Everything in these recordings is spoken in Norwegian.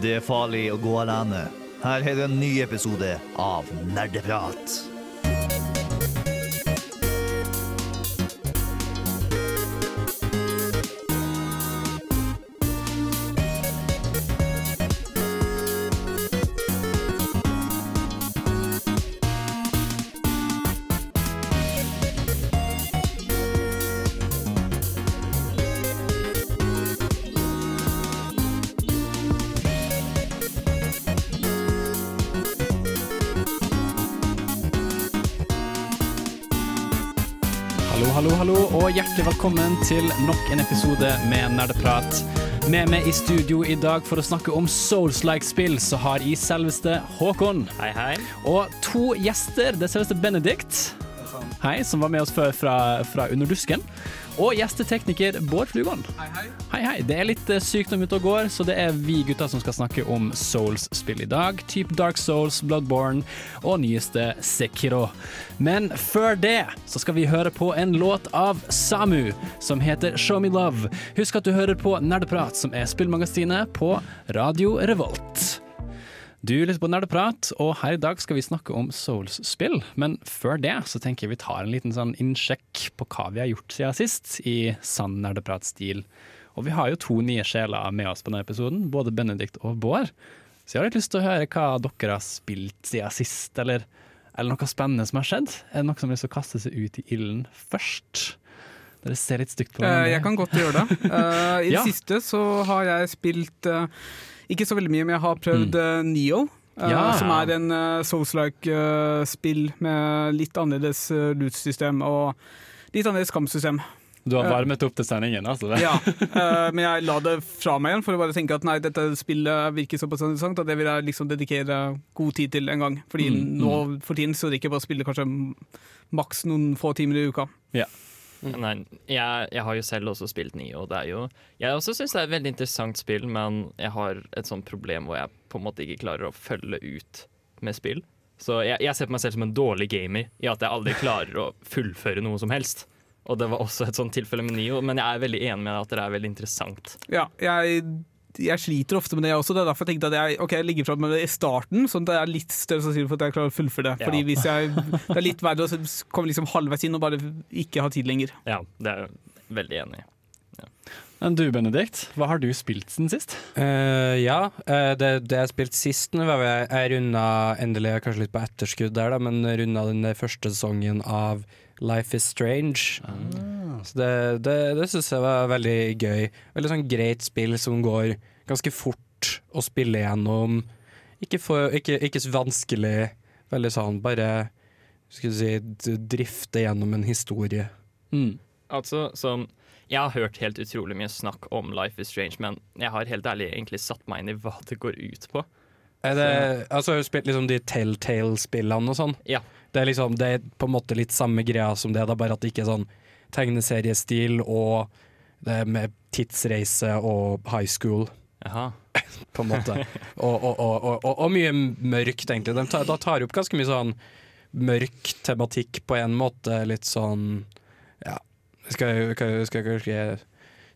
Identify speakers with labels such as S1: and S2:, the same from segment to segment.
S1: Det er farlig å gå alene. Her er en ny episode av Nerdeprat.
S2: Hjertelig velkommen til nok en episode med Nerdeprat. Med meg i studio i dag for å snakke om Souls-like spill, så har jeg selveste Håkon.
S3: Hei, hei.
S2: Og to gjester. Det er selveste Benedikt, hei, som var med oss før fra, fra Underdusken. Og gjestetekniker Bård Flugon. Hei, hei. Det er litt eh, sykdom ute og går, så det er vi gutta som skal snakke om Souls-spill i dag. Typ Dark Souls, Bloodborne og nyeste Sekiro. Men før det så skal vi høre på en låt av Samu som heter Show Me Love. Husk at du hører på Nerdeprat, som er spillmagasinet på Radio Revolt. Du lytter på Nerdeprat, og her i dag skal vi snakke om Souls-spill. Men før det så tenker jeg vi tar en liten sånn innsjekk på hva vi har gjort siden sist, i sann nerdeprat-stil. Og vi har jo to nye sjeler med oss på denne episoden, både Benedikt og Bård. Så jeg har litt lyst til å høre hva dere har spilt siden sist, eller, eller noe spennende som har skjedd. Er det noe som har lyst til å kaste seg ut i ilden først? Dere ser litt stygt på
S4: meg.
S2: hverandre.
S4: Jeg kan godt gjøre det. Eh, I det
S2: Ja.
S4: siste så har jeg spilt eh, ikke så veldig mye, men jeg har prøvd mm. Neo. eh.
S2: Ja.
S4: Som er en uh, Souls-like-spill med litt annerledes uh, loot-system og litt annerledes kampsystem.
S2: Du har varmet opp til sendingen, altså. Det.
S4: Ja, eh, men jeg la det fra meg igjen for å bare tenke at nei, dette spillet virker såpass interessant at det vil jeg liksom dedikere god tid til en gang. Fordi
S2: Mm,
S4: nå for tiden så rekker jeg bare å spille kanskje maks noen få timer i uka.
S3: Ja Nei, jeg, jeg har jo selv også spilt Nio, og det er jo Jeg også syns det er et veldig interessant spill, men jeg har et sånt problem hvor jeg på en måte ikke klarer å følge ut med spill. Så jeg, jeg ser på meg selv som en dårlig gamer i at jeg aldri klarer å fullføre noe som helst. Og det var også et sånt tilfelle med Nio, men jeg er veldig enig med at det er veldig interessant.
S4: Ja, jeg, jeg sliter ofte med det også. Det er derfor jeg tenkte at jeg, okay, jeg ligger frem med det i starten, sånn at jeg er litt større sannsynlig for at jeg klarer å fullføre det.
S3: Ja.
S4: Fordi hvis jeg, Det er litt verre å komme liksom halvveis inn og bare ikke ha tid lenger.
S3: Ja, det er jeg veldig enig i.
S2: Men du, Benedikt, hva har du spilt siden sist?
S5: Uh, ja, uh, det, det jeg spilte sist nå, var jeg, jeg runda endelig kanskje litt på etterskudd der, da, men runda den første sesongen av Life is Strange. Så det, det, det syns jeg var veldig gøy. Veldig sånn greit spill som går ganske fort å spille gjennom. Ikke, for, ikke, ikke så vanskelig. Veldig sånn bare skal si, drifte gjennom en historie.
S2: Mm.
S3: Altså, som Jeg har hørt helt utrolig mye snakk om Life is Strange, men jeg har helt ærlig egentlig satt meg inn i hva det går ut på.
S5: Er det, altså, Har du spilt liksom de Telltale-spillene og sånn.
S3: Ja.
S5: Det er liksom Det er på en måte litt samme greia som det, da bare at det ikke er sånn tegneseriestil og det er med tidsreise og high school,
S3: Jaha.
S5: på en måte. og, og, og, og, mye mørkt, egentlig. De tar, da tar opp ganske mye sånn mørk tematikk på en måte. Litt sånn Ja, skal, jeg skal kanskje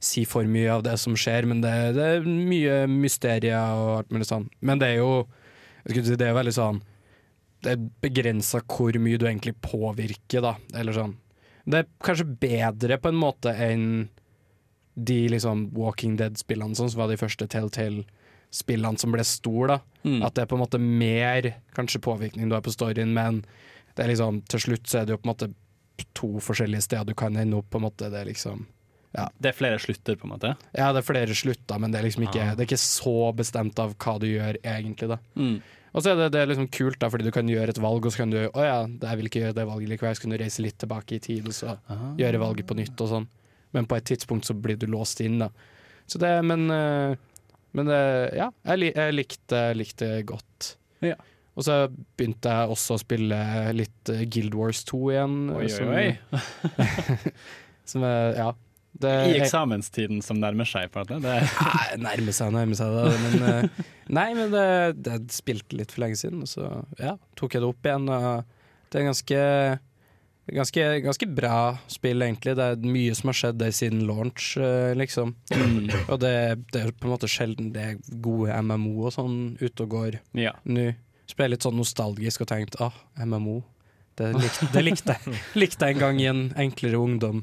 S5: si for mye av det som skjer, men det, det er mye mysterier og alt mulig sånn. Men det er jo si, Det er veldig sånn Det er begrensa hvor mye du egentlig påvirker, da. Eller sånn. Det er kanskje bedre på en måte enn de liksom Walking Dead-spillene, sånn som var de første Telltale-spillene som ble store. da
S2: Mm.
S5: At det er på en måte mer kanskje påvirkning du har på storyen, men det er liksom til slutt så er det jo på en måte to forskjellige steder du kan ende opp. på en måte Det er liksom
S2: Det er flere slutter, på en måte.
S5: Ja, det er flere slutter, men det er liksom ikke,
S3: Ah.
S5: det er ikke så bestemt av hva du gjør egentlig. da
S2: Mm.
S5: Og så er det, det er liksom kult, da fordi du kan gjøre et valg, og så kan du Å ja, jeg vil ikke gjøre det valget likevel, så kan du reise litt tilbake i tid og så gjøre valget på nytt og sånn. Men på et tidspunkt så blir du låst inn, da. Så det, men eh, Men det, ja, jeg, jeg likte, likte godt.
S2: Ja.
S5: Og så begynte jeg også å spille litt eh, Guild Wars 2 igjen.
S2: Oi, oi,
S5: som,
S2: oi.
S5: Som er, ja. Det,
S2: I eksamenstiden som nærmer seg. på det. Det er
S5: Nei, nærme seg, nærmer seg det. Men, eh, nei, men det, det spilte litt for lenge siden, og så ja, tok jeg det opp igjen. Det er ganske Ganske, ganske bra spill, egentlig. Det er mye som har skjedd der siden launch, liksom. Mm. Og det, det er på en måte sjelden det er gode MMO og sånn ute og går
S2: Ja.
S5: nå. Så ble jeg litt sånn nostalgisk og tenkte ah, MMO. Det likte, det likte, likte jeg en gang i en enklere ungdom.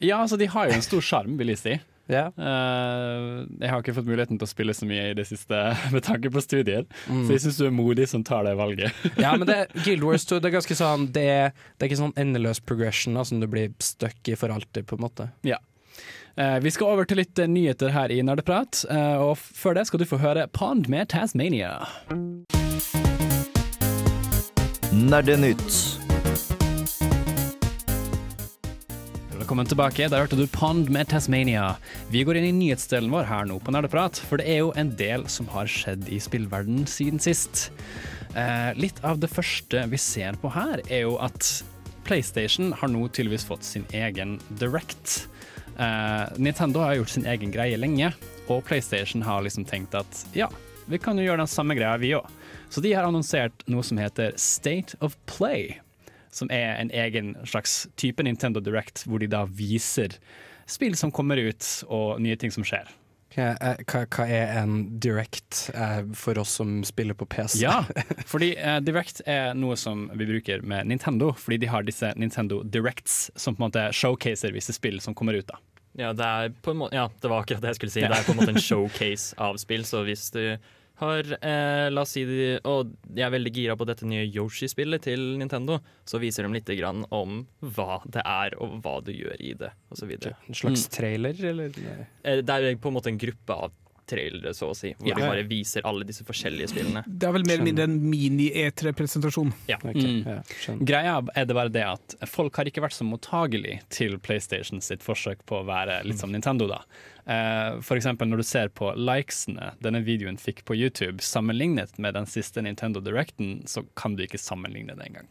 S2: Ja, altså de har jo en stor sjarm, vil jeg si.
S5: Ja.
S2: Uh, jeg har ikke fått muligheten til å spille så mye i det siste med tanke på studier,
S5: Mm.
S2: så jeg syns du er modig som tar det valget.
S5: ja, men det, Guild Wars 2 det er ganske sånn Det er, det er ikke sånn endeløs progression da, som du blir stuck i for alltid, på en måte.
S2: Eh, vi skal over til litt eh, nyheter her i Nerdeprat, eh, og før det skal du få høre Pond med Tasmania.
S1: Nerdenytt.
S2: Velkommen tilbake. Der hørte du Pond med Tasmania. Vi går inn i nyhetsdelen vår her nå på Nerdeprat, for det er jo en del som har skjedd i spillverden siden sist. Eh, litt av det første vi ser på her, er jo at PlayStation har nå tydeligvis fått sin egen Direct. Eh, Nintendo har gjort sin egen greie lenge, og PlayStation har liksom tenkt at ja, vi kan jo gjøre den samme greia, vi òg. Så de har annonsert noe som heter State of Play som er en egen slags type Nintendo Direct, hvor de da viser spill som kommer ut, og nye ting som skjer.
S5: Hva, er- hva, er en direct eh, for oss som spiller på PC?
S2: Ja, fordi eh, Direct er noe som vi bruker med Nintendo, fordi de har disse Nintendo Directs som på en måte showcaser visse spill som kommer ut. da.
S3: Ja, det er på en måte Ja, det var akkurat det jeg skulle si. Det er på en måte en showcase av spill, så hvis du har eh, La oss si de, Og jeg er veldig gira på dette nye Yoshi-spillet til Nintendo. Så viser de litt grann om hva det er, og hva du gjør i det, osv.
S5: En slags trailer, eller?
S3: Eh, det er på en måte en gruppe av trailere, så å si, hvor
S2: Ja.
S3: de bare viser alle disse forskjellige spillene.
S4: Det er vel mer eller mindre en mini-E3-presentasjon.
S5: Ok,
S2: Mm.
S5: ja.
S2: Greia er det bare det at folk har ikke vært så mottagelig til PlayStation sitt forsøk på å være litt som Nintendo. da. Eh, For eksempel når du ser på likesene denne videoen fikk på YouTube, sammenlignet med den siste Nintendo Directen, så kan du ikke sammenligne det engang.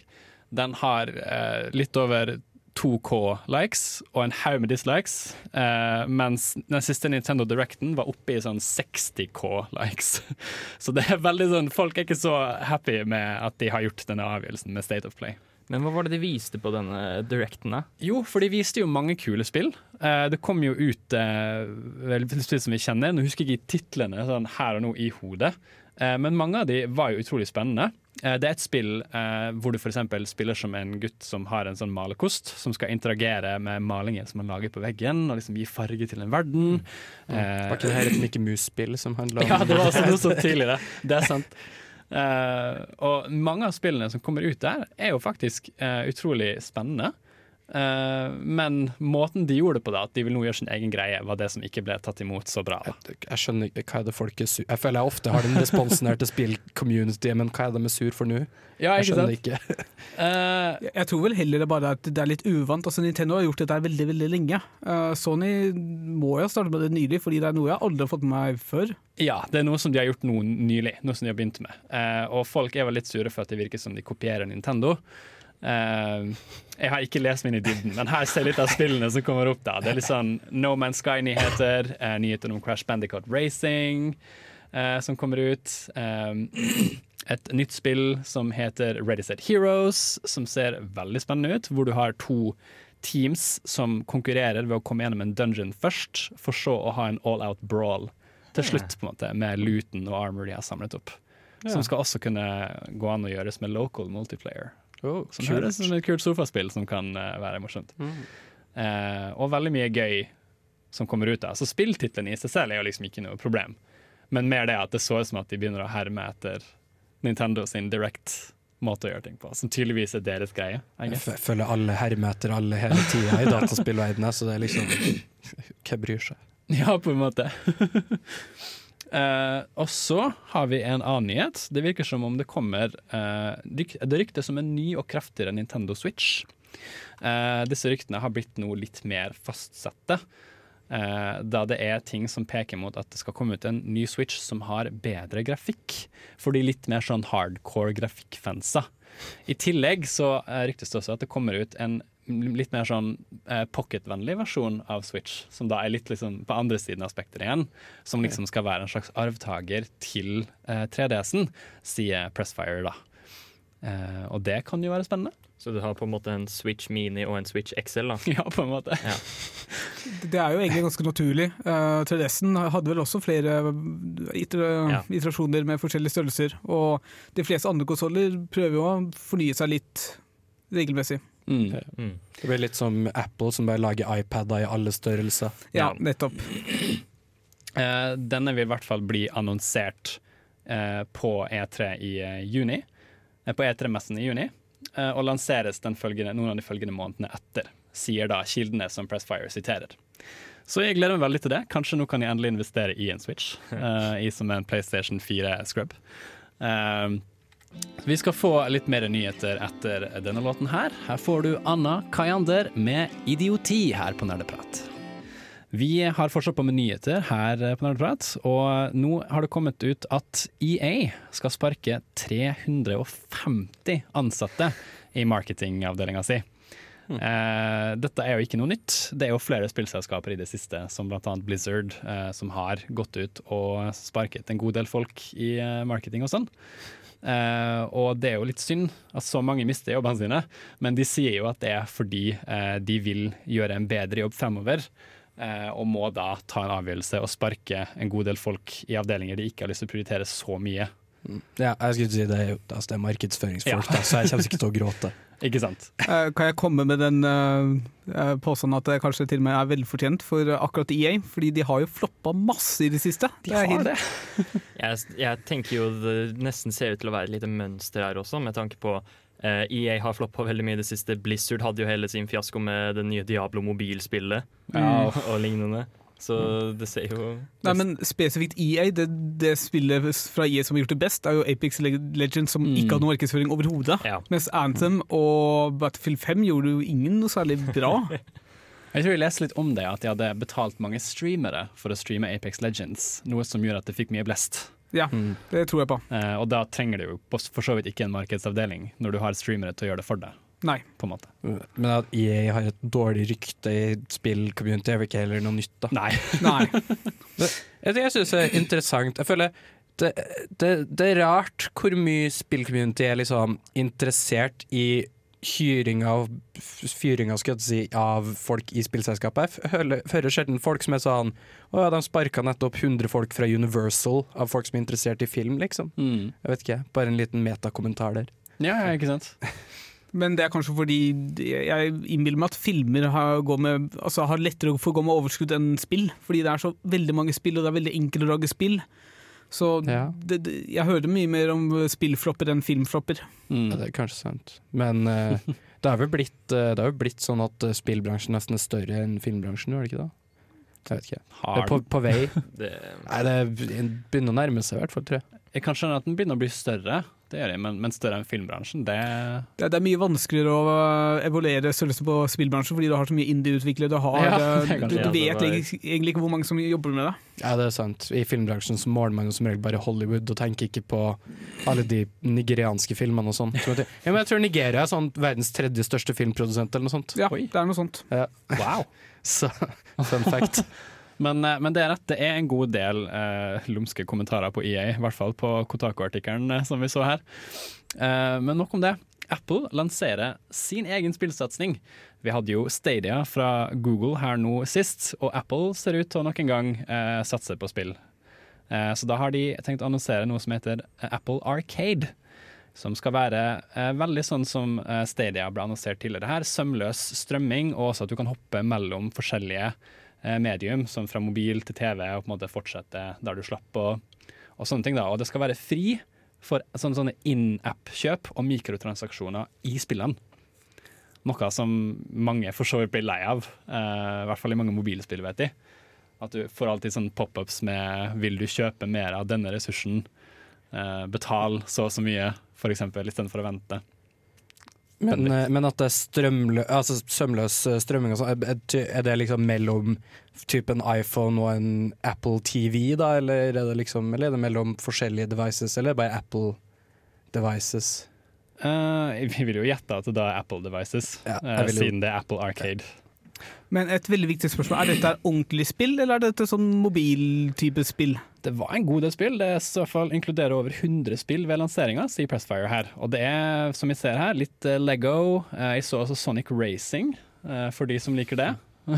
S2: Den har eh, litt over 2K likes og en haug med dislikes, eh, mens den siste Nintendo Directen var oppe i sånn 60K likes. Så det er veldig sånn, folk er ikke så happy med at de har gjort denne avgjørelsen med State of Play.
S3: Men hva var det de viste på denne directen, da?
S2: Jo, for de viste jo mange kule spill. Eh, det kom jo ut eh, spill som vi kjenner. Nå husker jeg ikke titlene sånn her og nå i hodet, eh, men mange av de var jo utrolig spennende. Eh, det er et spill eh, hvor du f.eks. spiller som en gutt som har en sånn malekost, som skal interagere med malingen som han lager på veggen, og liksom gi farge til en verden. Eh,
S5: Var ikke det her et Mickey Mouse-spill som handla om
S2: ja, det var også noe sånt tidligere. Det er sant. Eh, og mange av spillene som kommer ut der, er jo faktisk eh, utrolig spennende. Eh, men måten de gjorde det på, da, at de vil nå gjøre sin egen greie, var det som ikke ble tatt imot så bra.
S5: Jeg, jeg skjønner ikke hva er det folk er sur Jeg føler jeg ofte har den responsen her til spill-community, men hva er det de er sur for nå?
S2: Ja,
S5: Jeg skjønner ikke.
S2: Uh,
S4: Jeg jeg tror vel heller det bare at det er litt uvant. Altså Nintendo har gjort dette veldig veldig lenge. Uh, Sony må jo ha startet med det nylig, fordi det er noe jeg aldri har fått med meg før.
S2: ja, det er noe som de har gjort nå nylig, noe som de har begynt med. Uh, og folk er vel litt sure for at det virker som de kopierer Nintendo. Eh, jeg har ikke lest min i dybden, men her ser jeg litt av spillene som kommer opp. da Det er litt sånn No Man's Sky-nyheter, uh, nyheter om Crash Bandicoot Racing eh, som kommer ut. Eh, et nytt spill som heter Ready Set Heroes, som ser veldig spennende ut. Hvor du har to teams som konkurrerer ved å komme gjennom en dungeon først, for så å ha en all out brawl til slutt, på en måte, med looten og armor de har samlet opp. Som skal også kunne gå an å gjøres med local multiplayer.
S5: Oh,
S2: Som høres som et kult sofaspill som kan uh, være morsomt. Eh, og veldig mye gøy som kommer ut av. Så spilltittelen i seg selv er jo liksom ikke noe problem. Men mer det at det så ut som at de begynner å herme etter Nintendo sin direct måte å gjøre ting på, som tydeligvis er deres greie.
S5: Jeg føler alle hermer etter alle hele tida i dataspillverdenen, så det er liksom Hvem bryr seg?
S2: Ja, på en måte. Eh, og så har vi en annen nyhet. Det virker som om det kommer eh, Det ryktes som en ny og kraftigere Nintendo Switch. Eh, disse ryktene har blitt noe litt mer fastsette. eh, da det er ting som peker mot at det skal komme ut en ny Switch som har bedre grafikk. For de litt mer sånn hardcore grafikkfanser. I tillegg så eh, ryktes det også at det kommer ut en litt mer sånn eh, pocket-vennlig versjon av Switch, som da er litt liksom på andre siden av spekteret igjen. Som liksom skal være en slags arvtaker til eh, 3DS-en, sier Pressfire, da. Eh, og det kan jo være spennende.
S3: Så du har på en måte en Switch Mini og en Switch XL, da.
S2: Ja, på en måte.
S4: Det er jo egentlig ganske naturlig. Uh, 3DS-en hadde vel også flere iter
S3: Ja.
S4: iterasjoner med forskjellige størrelser. Og de fleste andre konsoller prøver jo å fornye seg litt regelmessig.
S5: Mm.
S3: Mm.
S5: Det blir litt som Apple, som bare lager iPader i alle størrelser.
S4: Ja,
S3: Ja.
S4: nettopp.
S2: Eh, denne vil i hvert fall bli annonsert eh, på E3 i eh, juni. Eh, på E3-messen i juni. eh, og lanseres den følgende, noen av de følgende månedene etter, sier da kildene som Pressfire siterer. Så jeg gleder meg veldig til det. Kanskje nå kan jeg endelig investere i en Switch, eh, i som en PlayStation 4-scrub. Eh, vi skal få litt mer nyheter etter denne låten her. Her får du Anna Kayander med 'Idioti' her på Nerdeprat. Vi har fortsatt på med nyheter her på Nerdeprat, og nå har det kommet ut at EA skal sparke 350 ansatte i marketingavdelinga si. Eh, dette er jo ikke noe nytt. Det er jo flere spillselskaper i det siste, som bl.a. Blizzard, eh, som har gått ut og sparket en god del folk i eh, marketing og sånn. Eh, og det er jo litt synd at så mange mister jobbene sine, men de sier jo at det er fordi eh, de vil gjøre en bedre jobb fremover. eh, og må da ta en avgjørelse og sparke en god del folk i avdelinger de ikke har lyst til å prioritere så mye.
S5: Ja, jeg skulle si det altså, det er markedsføringsfolk, da, så jeg kommer ikke til å gråte.
S2: Ikke sant?
S4: Eh, kan jeg komme med den uh, påstanden at det kanskje til og med er velfortjent for akkurat EA? Fordi de har jo floppa masse i det siste.
S2: De
S4: det
S2: har
S4: helt-
S2: det.
S3: Jeg, jeg tenker jo det nesten ser ut til å være et lite mønster her også, med tanke på uh, EA har floppa veldig mye i det siste. Blizzard hadde jo hele sin fiasko med det nye Diablo mobilspillet
S2: Ja.
S3: og lignende. Så det ser jo
S4: Nei, men spesifikt EA, det, det spillet fra EA som har gjort det best, er jo Apex Legends, som
S2: Mm.
S4: ikke hadde noen markedsføring overhodet.
S3: Ja.
S4: Mens Anthem og Battlefield 5 gjorde jo ingen noe særlig bra.
S2: Jeg tror jeg leste litt om det, at de hadde betalt mange streamere for å streame Apex Legends, noe som gjør at det fikk mye blest.
S4: Ja,
S5: Mm.
S4: det tror jeg på.
S2: Eh, og da trenger du jo for så vidt ikke en markedsavdeling når du har streamere til å gjøre det for deg.
S4: Nei.
S2: på en måte.
S5: Men at EA har et dårlig rykte i spill-community er vel ikke heller noe nytt, da.
S2: Nei.
S4: Nei.
S5: Det jeg syns er interessant Jeg føler det, det, det er rart hvor mye spill-community er liksom interessert i hyring av fyringa skal jeg si, av folk i spillselskapet. Jeg hører, hører sjelden folk som er sånn Å ja, de sparka nettopp 100 folk fra Universal av folk som er interessert i film, liksom.
S2: Mm.
S5: Jeg vet ikke. Bare en liten metakommentar der.
S2: Ja, ja, ikke sant.
S4: Men det er kanskje fordi jeg innbiller meg at filmer har, med, altså har lettere for å gå med overskudd enn spill. Fordi det er så veldig mange spill, og det er veldig enkelt å lage spill. Så
S5: Ja.
S4: det, det, jeg hører mye mer om spillflopper enn filmflopper.
S2: Mm.
S5: Ja, det er kanskje sant. Men uh, det er vel blitt, uh, det er jo blitt sånn at eh, spillbransjen nesten er større enn filmbransjen, gjør det ikke da? Jeg vet ikke. Det er på, på vei.
S3: det,
S5: Nei, det begynner å nærme seg i hvert fall, tror jeg.
S2: Jeg kan skjønne at den begynner å bli større, det gjør jeg, men, men større enn filmbransjen, det
S4: Det, det er mye vanskeligere å øh, evaluere størrelsen på spillbransjen, fordi du har så mye indie-utviklere. Du, har,
S2: Ja, er
S4: du, du vet
S3: var-
S4: egentlig, ikke hvor mange som jobber med det.
S5: Ja, det er sant. I filmbransjen så måler man jo som regel bare Hollywood og tenker ikke på alle de nigerianske filmene og sånn. Ja, men jeg tror Nigeria er sånn verdens tredje største filmprodusent eller noe sånt.
S4: Ja,
S2: Oi.
S4: det er noe sånt.
S2: Wow!
S5: Så fun fact.
S2: Men, eh, men det er rett, det er en god del eh, lumske kommentarer på EA, i hvert fall på Kotaku-artikkelen eh, som vi så her. Eh, men nok om det. Apple lanserer sin egen spillsatsing. Vi hadde jo Stadia fra Google her nå sist, og Apple ser ut til å nok en gang eh, satse på spill. Eh, så da har de tenkt å annonsere noe som heter eh, Apple Arcade. Som skal være veldig sånn som Stadia ble annonsert tidligere her. Sømløs strømming, og også at du kan hoppe mellom forskjellige eh, medium, som fra mobil til TV, og på en måte fortsette der du slapp, og, og sånne ting. da. Og det skal være fri for sånne, sånne in-app-kjøp og mikrotransaksjoner i spillene. Noe som mange for så vidt blir lei av, eh, i hvert fall i mange mobilspill, vet de. At du får alltid sånne pop-ups med 'vil du kjøpe mer av denne ressursen', eh, betal så og så mye, eksempel, istedenfor å vente.
S5: Men, eh, men at det er strømlø altså sømløs eh, strømming og sånn, er- det liksom mellom typen iPhone og en Apple TV, da, eller er det liksom Eller er det mellom forskjellige devices, eller er bare Apple devices?
S2: Eh, vi vil jo gjette at det er Apple devices,
S5: Ja, jo-
S2: siden det er Apple Arcade.
S4: Men et veldig viktig spørsmål, er dette ordentlig spill, eller er dette sånn mobiltype spill?
S2: Det var en god del spill. Det er i hvert fall inkluderer over 100 spill ved lanseringa, sier Pressfire her. Og det er, som vi ser her, litt eh, Lego. Eh, Jeg så også Sonic Racing, eh, for de som liker det.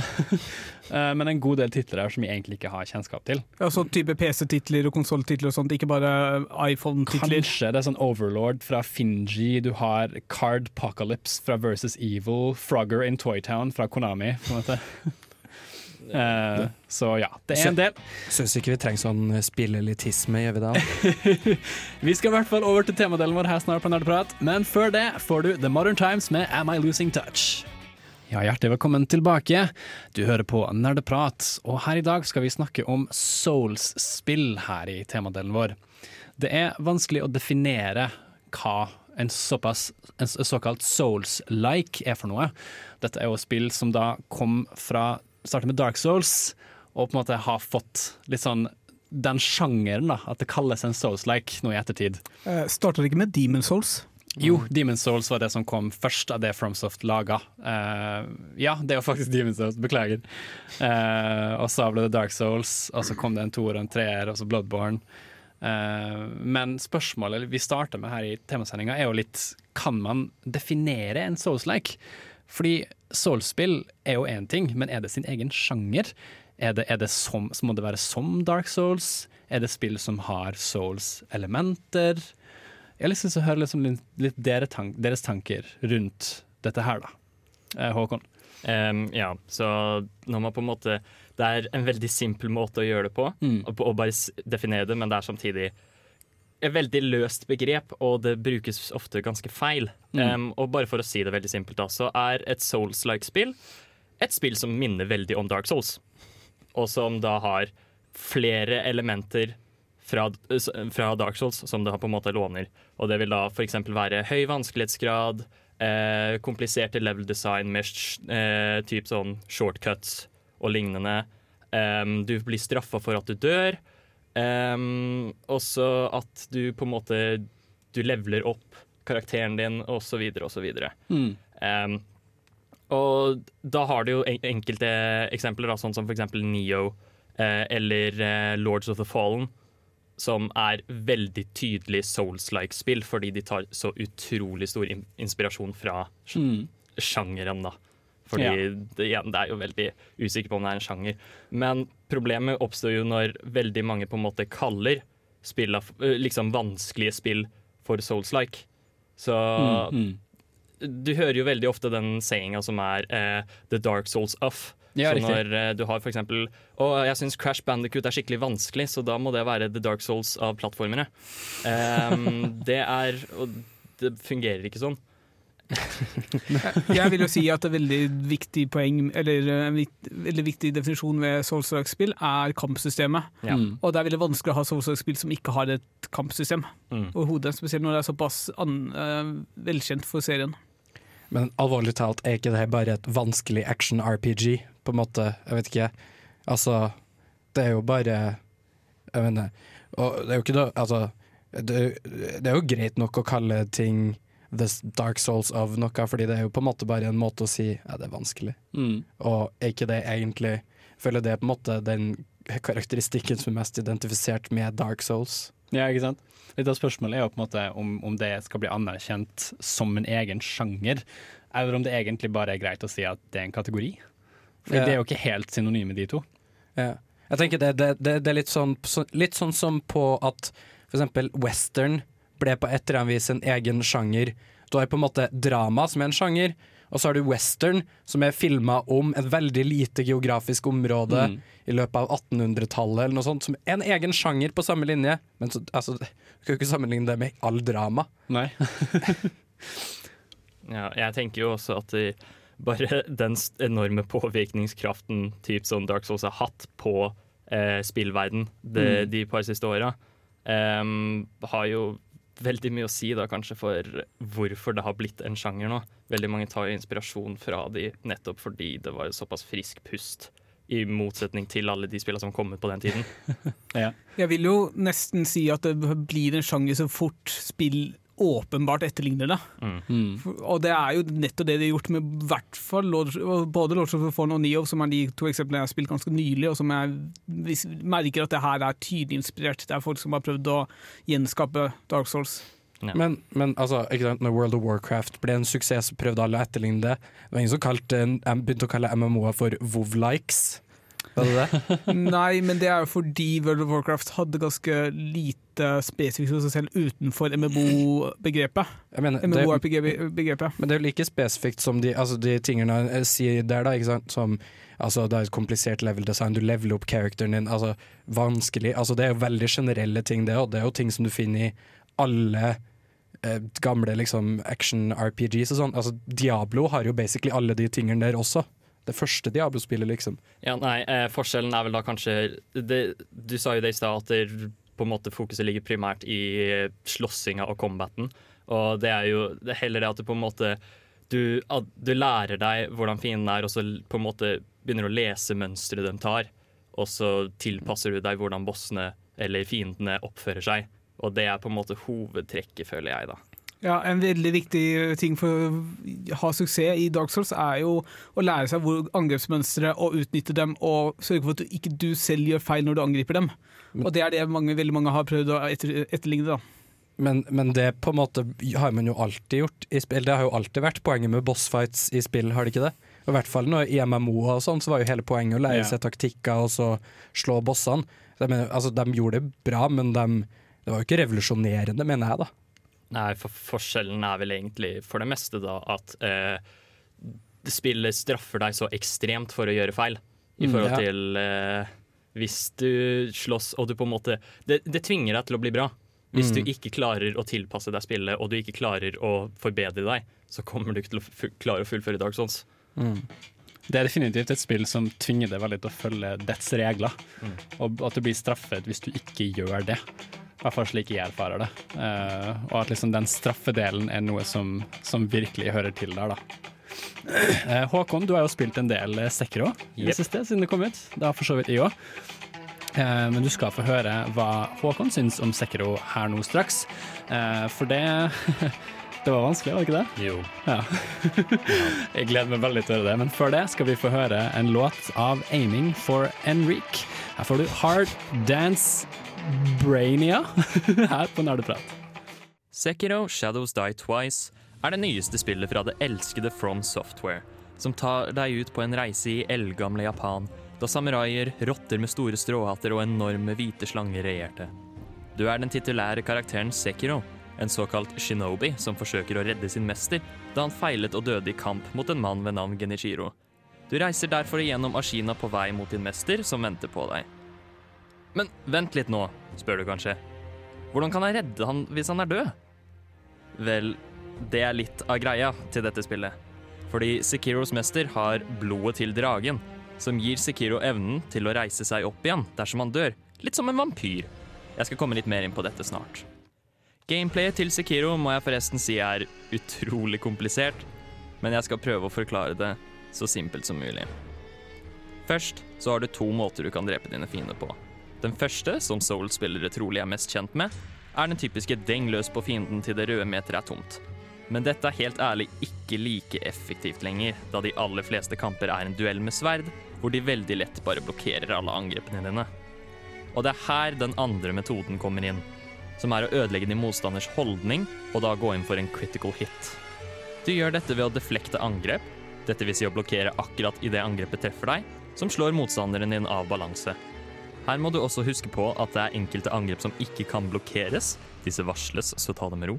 S2: Men en god del titler her som vi egentlig ikke har kjennskap til.
S4: Ja, sånn type PC-titler og konsolltitler og sånt, ikke bare iPhone-titler.
S2: Kanskje det er sånn Overlord fra Finji, du har Card Pocalypse fra Versus Evil, Frogger in Toytown fra Konami, på en måte. Eh, så ja, det er en del.
S5: Syns ikke vi trenger sånn spillelitisme, gjør vi da?
S2: Vi skal i hvert fall over til temadelen vår her snart på Nerdprat, men før det får du The Modern Times med Am I Losing Touch? Ja, Hjertelig velkommen tilbake. Du hører på Nerdeprat, og her i dag skal vi snakke om Souls-spill her i temadelen vår. Det er vanskelig å definere hva en, såpass, en såkalt Souls-like er for noe. Dette er jo spill som da kom fra Startet med Dark Souls, og på en måte har fått litt sånn den sjangeren, da, at det kalles en Souls-like nå i ettertid.
S4: Uh, starter det ikke med Demon Souls?
S2: Jo, Demon's Souls var det som kom først av det FromSoft laga. Uh, ja, det er jo faktisk Demon's Souls, beklager. Uh, og så ble det Dark Souls, og så kom det en toer og en treer, og så Bloodborne. Uh, men spørsmålet vi starter med her i temasendinga, er jo litt Kan man definere en Souls-like? Fordi Souls-spill er jo én ting, men er det sin egen sjanger? Er det, er det som, må det være som Dark Souls? Er det spill som har Souls-elementer? Jeg har lyst til å høre liksom litt, deres tanker rundt dette her, da. Eh, Håkon.
S3: Um, ja, så når man på en måte Det er en veldig simpel måte å gjøre det på,
S2: Mm.
S3: og, og bare definere det, men det er samtidig et veldig løst begrep, og det brukes ofte ganske feil.
S2: Mm.
S3: Um, og bare for å si det veldig simpelt, da, så er et Souls-like spill et spill som minner veldig om Dark Souls, og som da har flere elementer fra, fra Dark Souls som det har på en måte låner. Og det vil da f.eks. være høy vanskelighetsgrad, eh, kompliserte level design med eh, typ sånn shortcuts og lignende. Um, du blir straffa for at du dør. Um, også at du på en måte Du leveler opp karakteren din, og så videre og så videre.
S2: Mm.
S3: Um, og da har du jo enkelte eksempler, da, sånn som f.eks. Neo eh, eller eh, Lords of the Fallen, som er veldig tydelig Souls-like spill, fordi de tar så utrolig stor inspirasjon fra
S2: Mm.
S3: sjangeren, da. Fordi
S2: Ja.
S3: det, igjen, det er jo veldig usikker på om det er en sjanger. Men problemet oppstår jo når veldig mange på en måte kaller spill av, liksom vanskelige spill for Souls-like. Så
S2: Mm.
S3: du hører jo veldig ofte den sayinga som er eh, 'the dark souls off'.
S2: Ja,
S3: så når eh, du har for eksempel Å, jeg syns Crash Bandicoot er skikkelig vanskelig, så da må det være The Dark Souls av plattformene. Um, det er Og det fungerer ikke sånn.
S4: Jeg vil jo si at et veldig viktig poeng, eller en veldig viktig definisjon ved Souls-spill er kampsystemet.
S3: Ja.
S2: Mm.
S4: Og det er veldig vanskelig å ha Souls-spill som ikke har et kampsystem
S3: Mm.
S4: overhodet. Spesielt når det er såpass an, uh, velkjent for serien.
S5: Men alvorlig talt, er ikke det bare et vanskelig action-RPG, på en måte? Jeg vet ikke. Altså, det er jo bare Jeg mener Og det er jo ikke da Altså, det, det er jo greit nok å kalle ting The Dark Souls of noe, fordi det er jo på en måte bare en måte å si ja, det er vanskelig.
S2: Mm.
S5: Og er ikke det egentlig føler det er på en måte den karakteristikken som er mest identifisert med Dark Souls.
S2: Ja, ikke sant? Litt av spørsmålet er jo på en måte om, om det skal bli anerkjent som en egen sjanger, eller om det egentlig bare er greit å si at det er en kategori. For
S5: Ja.
S2: det er jo ikke helt synonyme, de to.
S5: Ja. Jeg tenker det, det, det, det er litt sånn, så, litt sånn som på at for eksempel western ble på et eller annet vis en egen sjanger. Du har på en måte drama som er en sjanger, og så har du western som er filma om et veldig lite geografisk område
S2: Mm.
S5: i løpet av 1800-tallet eller noe sånt, som en egen sjanger på samme linje. Men så, altså, du kan jo ikke sammenligne det med all drama.
S2: Nei.
S3: Ja, jeg tenker jo også at de, bare den enorme påvirkningskraften typ som Dark Souls har hatt på eh, spillverden de, de par siste åra, um, har jo veldig mye å si da kanskje for hvorfor det har blitt en sjanger nå. Veldig mange tar jo inspirasjon fra de nettopp fordi det var såpass frisk pust. I motsetning til alle de spillene som kom ut på den tiden.
S2: Ja.
S4: Jeg vil jo nesten si at det blir en sjanger så fort spill åpenbart etterligner det.
S5: Mm.
S4: Og det er jo nettopp det de har gjort med hvert fall både Lords of the Fallen og Neo, som er de to eksemplene jeg har spilt ganske nylig, og som jeg merker at det her er tydelig inspirert. Det er folk som har prøvd å gjenskape Dark Souls.
S3: Ja.
S5: Men, men altså, ikke sant, når World of Warcraft ble en suksess, prøvde alle å etterligne det. Det var ingen som kalte, begynte å kalle MMO-er for WoW-likes. Var det det?
S4: Nei, men det er jo fordi World of Warcraft hadde ganske lite spesifikt for seg selv utenfor MMO-begrepet. MMO-RPG-begrepet.
S5: men det er jo like spesifikt som de, altså de tingene jeg sier der, da. Ikke sant? Som, altså, det er et komplisert level design, du leveler opp characteren din. Altså, vanskelig. Altså, det er jo veldig generelle ting, det, òg. det er jo ting som du finner i alle eh, gamle liksom, action-RPGs og sånn. Altså, Diablo har jo basically alle de tingene der også. Det første Diablo-spillet, liksom.
S3: Ja, nei, eh, Forskjellen er vel da kanskje det, Du sa jo det i stad, at det, på en måte fokuset ligger primært i slåssinga og combaten. Og det er jo er heller det at du på en måte du, du lærer deg hvordan fienden er, og så på en måte begynner å lese mønsteret de tar. Og så tilpasser du deg hvordan bossene eller fiendene oppfører seg. Og det er på en måte hovedtrekket, føler jeg, da.
S4: Ja, En veldig viktig ting for å ha suksess i Dark Souls er jo å lære seg hvor angrepsmønstre og utnytte dem, og sørge for at du ikke du selv gjør feil når du angriper dem. Og Det er det mange, veldig mange har prøvd å etter, etterligne. da.
S5: Men, men det på en måte har man jo alltid gjort i spill. Det har jo alltid vært poenget med bossfights i spill, har det ikke det? I hvert fall når i MMO og sånn, så var jo hele poenget å lære seg taktikker og så slå bossene. De, altså, de gjorde det bra, men de, det var jo ikke revolusjonerende, mener jeg da.
S3: Nei, for forskjellen er vel egentlig for det meste da at eh, spillet straffer deg så ekstremt for å gjøre feil. I
S5: Mm,
S3: forhold
S5: ja.
S3: til eh, hvis du slåss og du på en måte Det, det tvinger deg til å bli bra. Hvis
S5: Mm.
S3: du ikke klarer å tilpasse deg spillet, og du ikke klarer å forbedre deg, så kommer du ikke til å klare å fullføre Dark Souls.
S2: Det er definitivt et spill som tvinger deg veldig til å følge dets regler. Og at du blir straffet hvis du ikke gjør det. I hvert fall slik jeg erfarer det. Uh, og at liksom den straffedelen er noe som, som virkelig hører til der, da. Uh, Håkon, du har jo spilt en del Sekro Sekiro i det siste, siden det kom ut. Det har for så vidt jeg òg. Uh, men du skal få høre hva Håkon syns om Sekiro her nå straks. Eh, for det Det var vanskelig, var det ikke det?
S3: Jo.
S2: Ja. Jeg gleder meg veldig til å høre det, men før det skal vi få høre en låt av Aiming for Enrique. Her får du Hard Dance Brainia her på Nerdeprat.
S3: Sekiro Shadows Die Twice er det nyeste spillet fra det elskede From Software, som tar deg ut på en reise i eldgamle Japan, da samuraier, rotter med store stråhatter og enorme hvite slanger regjerte. Du er den titulære karakteren Sekiro, en såkalt shinobi som forsøker å redde sin mester da han feilet og døde i kamp mot en mann ved navn Genichiro. Du reiser derfor igjennom Ashina på vei mot din mester, som venter på deg. Men vent litt nå, spør du kanskje. Hvordan kan jeg redde han hvis han er død? Vel, det er litt av greia til dette spillet. Fordi Sikiros mester har blodet til dragen, som gir Sikiro evnen til å reise seg opp igjen dersom han dør. Litt som en vampyr. Jeg skal komme litt mer inn på dette snart. Gameplayet til Sekiro må jeg forresten si er utrolig komplisert, men jeg skal prøve å forklare det så simpelt som mulig. Først så har du to måter du kan drepe dine fiender på. Den første, som Soul-spillere trolig er mest kjent med, er den typiske deng løs på fienden til det røde meteret er tomt. Men dette er helt ærlig ikke like effektivt lenger, da de aller fleste kamper er en duell med sverd, hvor de veldig lett bare blokkerer alle angrepene dine. Og det er her den andre metoden kommer inn, som er å ødelegge din motstanders holdning, og da gå inn for en critical hit. Du gjør dette ved å deflekte angrep, dette vil si å blokkere akkurat idet angrepet treffer deg, som slår motstanderen din av balanse. Her må du også huske på at det er enkelte angrep som ikke kan blokkeres, disse varsles, så ta det med ro,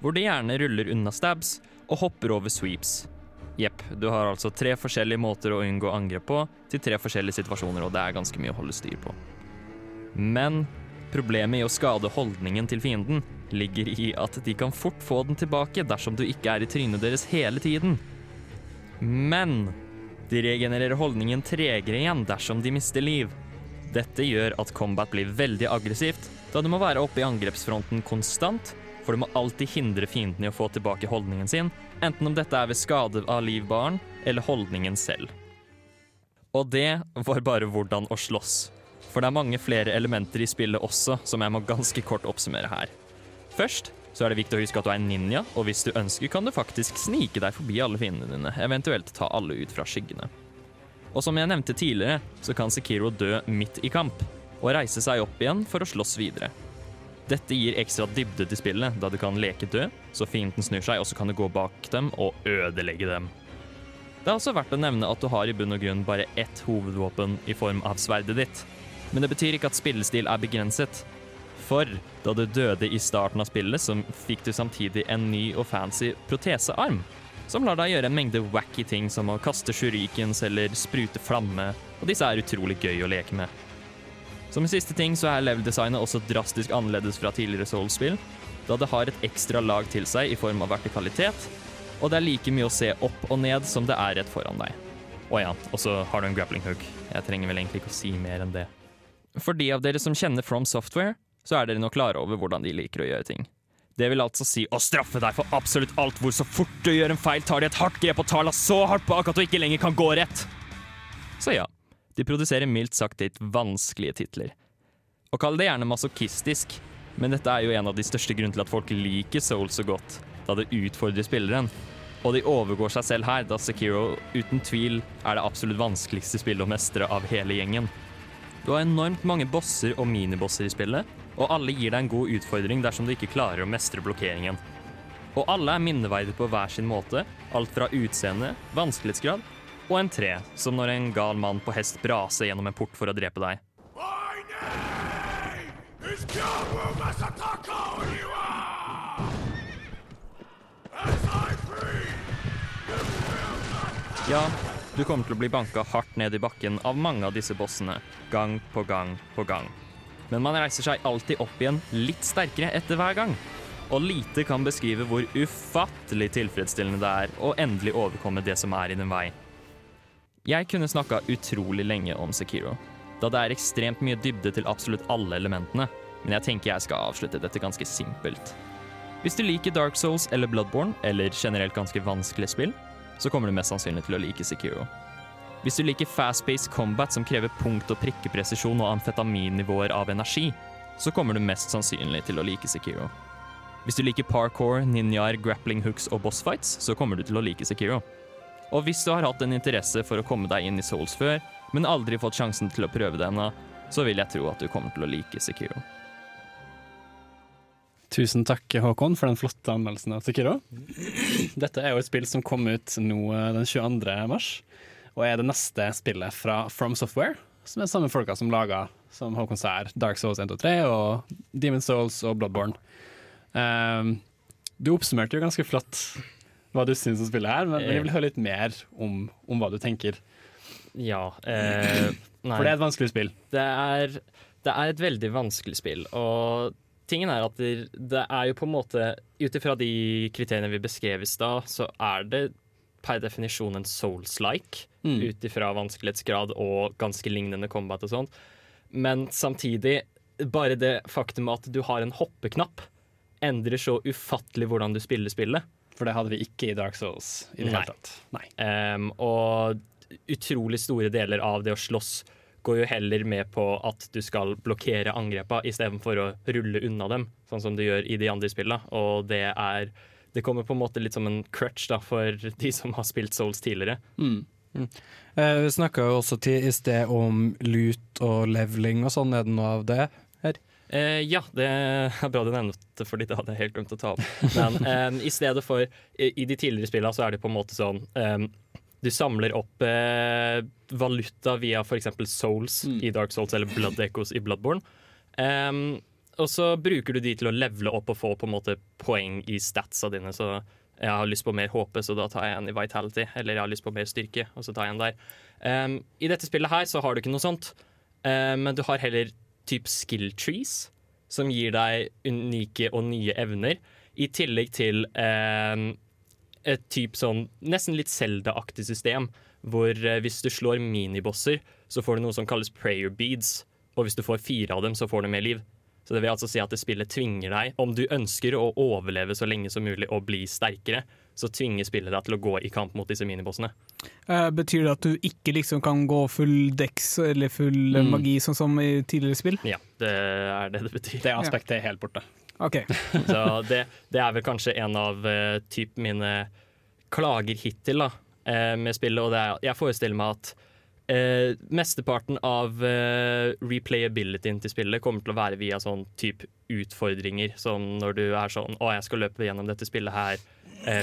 S3: hvor de gjerne ruller unna stabs og hopper over sweeps. Jepp, du har altså tre forskjellige måter å unngå angrep på til tre forskjellige situasjoner, og det er ganske mye å holde styr på. Men problemet i å skade holdningen til fienden ligger i at de kan fort få den tilbake dersom du ikke er i trynet deres hele tiden. Men de regenererer holdningen tregere igjen dersom de mister liv. Dette gjør at combat blir veldig aggressivt, da du må være oppe i angrepsfronten konstant, for du må alltid hindre fienden i å få tilbake holdningen sin, enten om dette er ved skade av livbaren eller holdningen selv. Og det var bare hvordan å slåss. For det er mange flere elementer i spillet også, som jeg må ganske kort oppsummere her. Først så er det viktig å huske at du er en ninja, og hvis du ønsker, kan du faktisk snike deg forbi alle fiendene dine, eventuelt ta alle ut fra skyggene. Og som jeg nevnte tidligere, så kan Sekiro dø midt i kamp, og reise seg opp igjen for å slåss videre. Dette gir ekstra dybde til spillet, da du kan leke død, så fienden snur seg, og så kan du gå bak dem og ødelegge dem. Det er også verdt å nevne at du har i bunn og grunn bare ett hovedvåpen i form av sverdet ditt. Men det betyr ikke at spillestil er begrenset. For da du døde i starten av spillet, så fikk du samtidig en ny og fancy protesearm. Som lar deg gjøre en mengde wacky ting som å kaste shurikens eller sprute flamme, og disse er utrolig gøy å leke med. Som en siste ting så er level-designet også drastisk annerledes fra tidligere Soul-spill, da det har et ekstra lag til seg i form av vertikalitet, og det er like mye å se opp og ned som det er rett foran deg. Å ja, og så har du en grappling hook. Jeg trenger vel egentlig ikke å si mer enn det. For de av dere som kjenner From Software, så er dere nå klare over hvordan de liker å gjøre ting. Det vil altså si å straffe deg for absolutt alt hvor så fort du gjør en feil, tar de et hardt grep og tar deg så hardt bak at du ikke lenger kan gå rett. Så ja, de produserer mildt sagt litt vanskelige titler. Og kall det gjerne masochistisk, men dette er jo en av de største grunnene til at folk liker Soul så godt, da det utfordrer spilleren. Og de overgår seg selv her, da Sekiro uten tvil er det absolutt vanskeligste spillet å mestre av hele gjengen. Du har enormt mange bosser og minibosser i spillet, og alle gir deg en god utfordring dersom du ikke klarer å mestre blokkeringen. Og alle er minneverdige på hver sin måte, alt fra utseende, vanskelighetsgrad og en tre, som når en gal mann på hest braser gjennom en port for å drepe deg. Ja, du kommer til å bli banka hardt ned i bakken av mange av disse bossene, gang på gang på gang. Men man reiser seg alltid opp igjen litt sterkere etter hver gang. Og lite kan beskrive hvor ufattelig tilfredsstillende det er å endelig overkomme det som er i din vei. Jeg kunne snakka utrolig lenge om Sekiro, da det er ekstremt mye dybde til absolutt alle elementene, men jeg tenker jeg skal avslutte dette ganske simpelt. Hvis du liker Dark Souls eller Bloodborne, eller generelt ganske vanskelige spill, så kommer du mest sannsynlig til å like Sekiro. Hvis du liker fast-paced combat som krever punkt- og prikkepresisjon og amfetaminnivåer av energi, så kommer du mest sannsynlig til å like Sekiro. Hvis du liker parkour, ninjaer, grappling hooks og bossfights, så kommer du til å like Sekiro. Og hvis du har hatt en interesse for å komme deg inn i Souls før, men aldri fått sjansen til å prøve det ennå, så vil jeg tro at du kommer til å like Sekiro.
S2: Tusen takk, Håkon, for den flotte anmeldelsen av Sekiro. Dette er jo et spill som kom ut nå eh, den 22. mars, og er det neste spillet fra From Software, som er samme folka som laga, som Håkon sa her, Dark Souls 1 og 3 og Demon Souls og Bloodborne. Um, du oppsummerte jo ganske flott hva du syns om spillet her, men jeg vil høre litt mer om, om hva du tenker.
S3: Ja eh, Nei.
S2: For det er et vanskelig spill.
S3: Det er, det er et veldig vanskelig spill, og tingen er at det, er jo på en måte Ut ifra de kriteriene vi beskrev i stad, så er det per definisjon en souls-like.
S2: Mm.
S3: Ut ifra vanskelighetsgrad og ganske lignende combat og sånt. Men samtidig, bare det faktum at du har en hoppeknapp, endrer så ufattelig hvordan du spiller spillet.
S2: For det hadde vi ikke i Dark Souls i det
S3: Nei.
S2: hele tatt. Nei.
S3: Um, og utrolig store deler av det å slåss går jo heller med på at du skal blokkere angrepa istedenfor å rulle unna dem, sånn som du gjør i de andre spillene. Og det er Det kommer på en måte litt som en crutch da, for de som har spilt Souls tidligere.
S5: Eh, vi snakka jo også til, i sted om loot og leveling og sånn. Er det noe av det her?
S3: Eh, ja, det er bra du nevnte fordi det hadde jeg helt glemt å ta opp. Men eh, i stedet for I, i de tidligere spillene så er det på en måte sånn em, Du samler opp eh, valuta via f.eks. Souls i Dark Souls eller Blood Echoes i Bloodborne. Um, og så bruker du de til å levele opp og få på en måte poeng i statsa dine. Så jeg har lyst på mer HP, så da tar jeg en i Vitality. Eller jeg har lyst på mer styrke, og så tar jeg en der. Um, I dette spillet her så har du ikke noe sånt, um, men du har heller type skill trees, som gir deg unike og nye evner, i tillegg til em, et typ sånn nesten litt Zelda-aktig system, hvor eh, hvis du slår minibosser, så får du noe som kalles prayer beads, og hvis du får fire av dem, så får du mer liv. Så det vil altså si at det spillet tvinger deg, om du ønsker å overleve så lenge som mulig og bli sterkere, så tvinger spillet deg til å gå i kamp mot disse minibossene.
S4: Eh, betyr det at du ikke liksom kan gå full dex eller full
S2: Mm.
S4: magi, sånn som i tidligere spill?
S3: Ja, det er det det betyr.
S2: Det aspektet er helt borte.
S4: OK.
S3: Så det, det er vel kanskje en av uh, typ mine klager hittil da, uh, med spillet. Og det er, jeg forestiller meg at uh, mesteparten av replayabilityen til spillet kommer til å være via sånn type utfordringer. Som når du er sånn Å, jeg skal løpe gjennom dette spillet her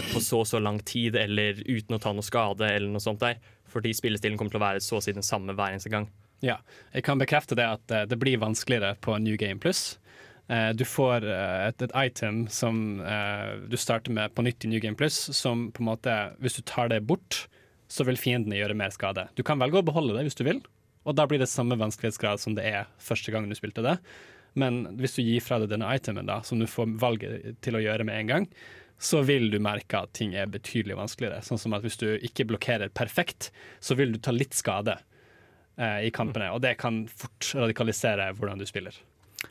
S3: på så og så lang tid, eller uten å ta noe skade, eller noe sånt der. Fordi spillestilen kommer til å være så å si den samme hver eneste gang.
S2: Ja, jeg kan bekrefte det at det blir vanskeligere på New Game Plus. Eh, Du får eh, et, et item som eh, du starter med på nytt i New Game Plus, som på en måte, hvis du tar det bort, så vil fiendene gjøre mer skade. Du kan velge å beholde det hvis du vil, og da blir det samme vanskelighetsgrad som det er første gang du spilte det. Men hvis du gir fra deg denne itemen, da, som du får valget til å gjøre med en gang, så vil du merke at ting er betydelig vanskeligere. Sånn som at hvis du ikke blokkerer perfekt, så vil du ta litt skade eh, i kampene, og det kan fort radikalisere hvordan du spiller.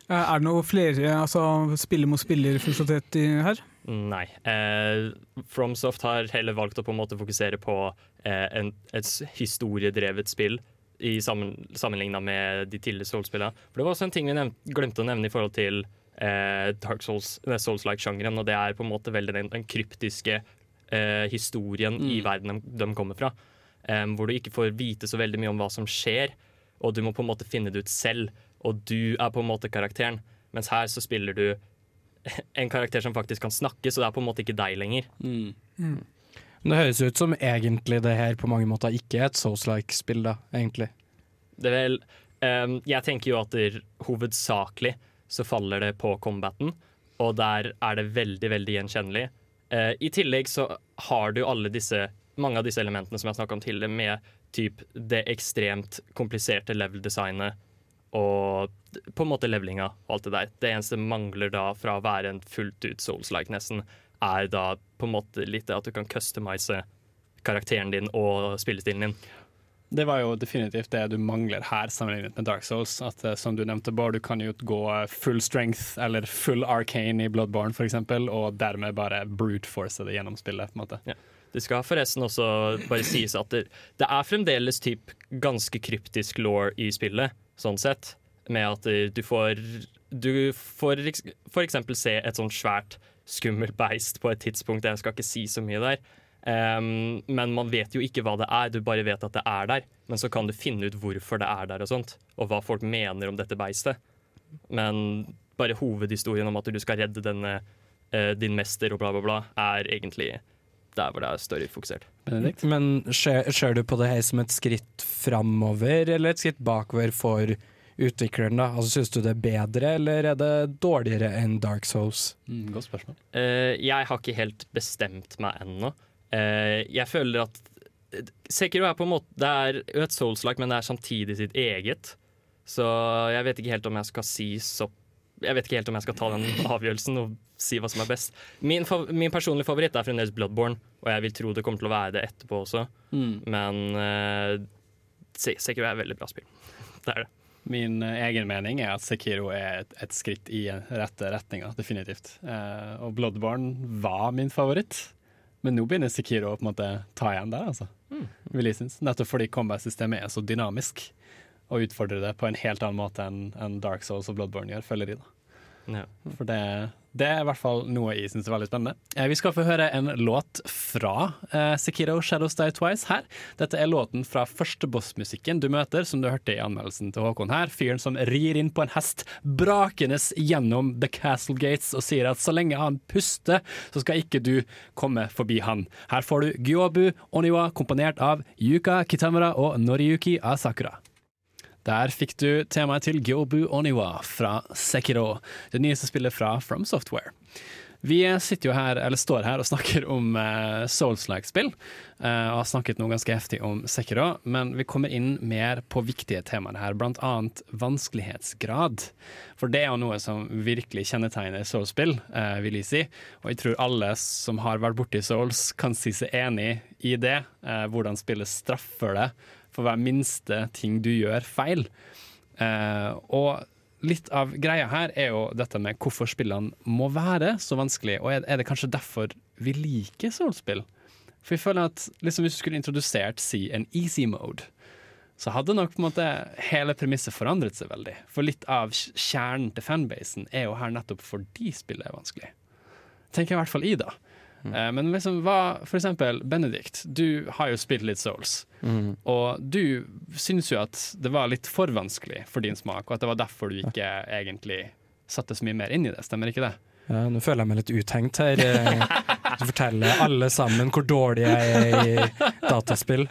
S4: Eh, Er det noe flere altså, spiller mot spiller-funksjonalitet her?
S3: Nei. Eh, FromSoft har heller valgt å på en måte fokusere på eh, en, et historiedrevet spill i sammen, sammenligna med de tidligere Souls-spillene. For det var også en ting vi nevnt, glemte å nevne i forhold til eh, Dark Souls, nei, Souls-like-sjangeren, og det er på en måte veldig den, den kryptiske eh, historien i verden de, de kommer fra. Hvor du ikke får vite så veldig mye om hva som skjer, og du må på en måte finne det ut selv. Og du er på en måte karakteren, mens her så spiller du en karakter som faktisk kan snakke, så det er på en måte ikke deg lenger.
S5: Men det høres ut som egentlig det her på mange måter ikke er et Souls-like-spill, da, egentlig.
S3: Det er vel um, Jeg tenker jo at det, hovedsakelig så faller det på combaten, og der er det veldig, veldig gjenkjennelig. Uh, I tillegg så har du alle disse mange av disse elementene som jeg snakka om tidligere, med typ det ekstremt kompliserte level-designet og på en måte levelinga og alt det der. Det eneste mangler da fra å være en fullt ut souls-like nesten, er da på en måte litt det at du kan customize karakteren din og spillestilen din.
S2: Det var jo definitivt det du mangler her sammenlignet med Dark Souls. At eh, som du nevnte, Bård, du kan jo gå eh, full strength eller full arcane i Bloodborne f.eks., og dermed bare brute force det gjennom spillet. på en måte.
S3: Det skal forresten også bare sies at det, det er fremdeles typ ganske kryptisk law i spillet, sånn sett. Med at du får Du får for eksempel se et sånt svært skummelt beist på et tidspunkt. Jeg skal ikke si så mye der. Um, men man vet jo ikke hva det er, du bare vet at det er der. Men så kan du finne ut hvorfor det er der, og sånt Og hva folk mener om dette beistet. Men bare hovedhistorien om at du skal redde denne uh, din mester og bla, bla, bla, er egentlig der hvor det er storyfokusert.
S2: Benedikt?
S5: Men ser, ser du på det her som et skritt framover, eller et skritt bakover for utvikleren? da? Altså, Syns du det er bedre, eller er det dårligere enn Dark Souls?
S2: Mm, godt spørsmål.
S3: Uh, jeg har ikke helt bestemt meg ennå. Uh, jeg føler at Sekiro er på en måte Det er et souls-like, men det er samtidig sitt eget. Så jeg vet ikke helt om jeg skal si så Jeg vet ikke helt om jeg skal ta den avgjørelsen og si hva som er best. Min, fa min personlige favoritt er fremdeles Bloodborne, og jeg vil tro det kommer til å være det etterpå også. Men uh, Sekiro er et veldig bra spill. Det er det.
S2: Min eh, egen mening er at Sekiro er et, et skritt i rette retninga, definitivt. Uh, og Bloodborne var min favoritt, men nå begynner Sekiro å på en måte ta igjen der, altså. Vil jeg synes. Nettopp fordi combat-systemet er så dynamisk, og utfordrer det på en helt annen måte enn en Dark Souls og Bloodborne gjør, føler de da.
S3: Ja.
S2: For det, det er i hvert fall noe jeg syns er veldig spennende. Eh, vi skal få høre en låt fra eh, Sekiro Shadows Die Twice her. Dette er låten fra første bossmusikken du møter, som du hørte i anmeldelsen til Håkon her. Fyren som rir inn på en hest, brakende gjennom The Castle Gates og sier at så lenge han puster, så skal ikke du komme forbi han. Her får du Gyobu Oniwa komponert av Yuka Kitamura og Noriyuki Asakura. Der fikk du temaet til Gyobu Oniwa fra Sekiro, det nyeste spillet fra From Software. Vi sitter jo her, eller står her og snakker om uh, Souls-like-spill, uh, og har snakket noe ganske heftig om Sekiro, men vi kommer inn mer på viktige temaer her, annet vanskelighetsgrad. For det er jo noe som virkelig kjennetegner Souls-spill, uh, vil jeg si, og jeg tror alle som har vært borti Souls kan si seg enig i det, Uh, hvordan spillet straffer deg for hver minste ting du gjør feil. Eh, og litt av greia her er jo dette med hvorfor spillene må være så vanskelig, og er, det kanskje derfor vi liker Souls-spill? For jeg føler at liksom hvis du skulle introdusert si en easy mode, så hadde nok på en måte hele premisset forandret seg veldig. For litt av kjernen til fanbasen er jo her nettopp fordi spillet er vanskelig. Tenker jeg i hvert fall i, da. Eh, Men liksom, hva, for eksempel, Benedikt, du har jo spilt litt Souls. Og du syns jo at det var litt for vanskelig for din smak, og at det var derfor du ikke egentlig satte så mye mer inn i det. Stemmer ikke det?
S5: Ja, nå føler jeg meg litt uthengt her. Eh, Du forteller alle sammen hvor dårlig jeg er i dataspill.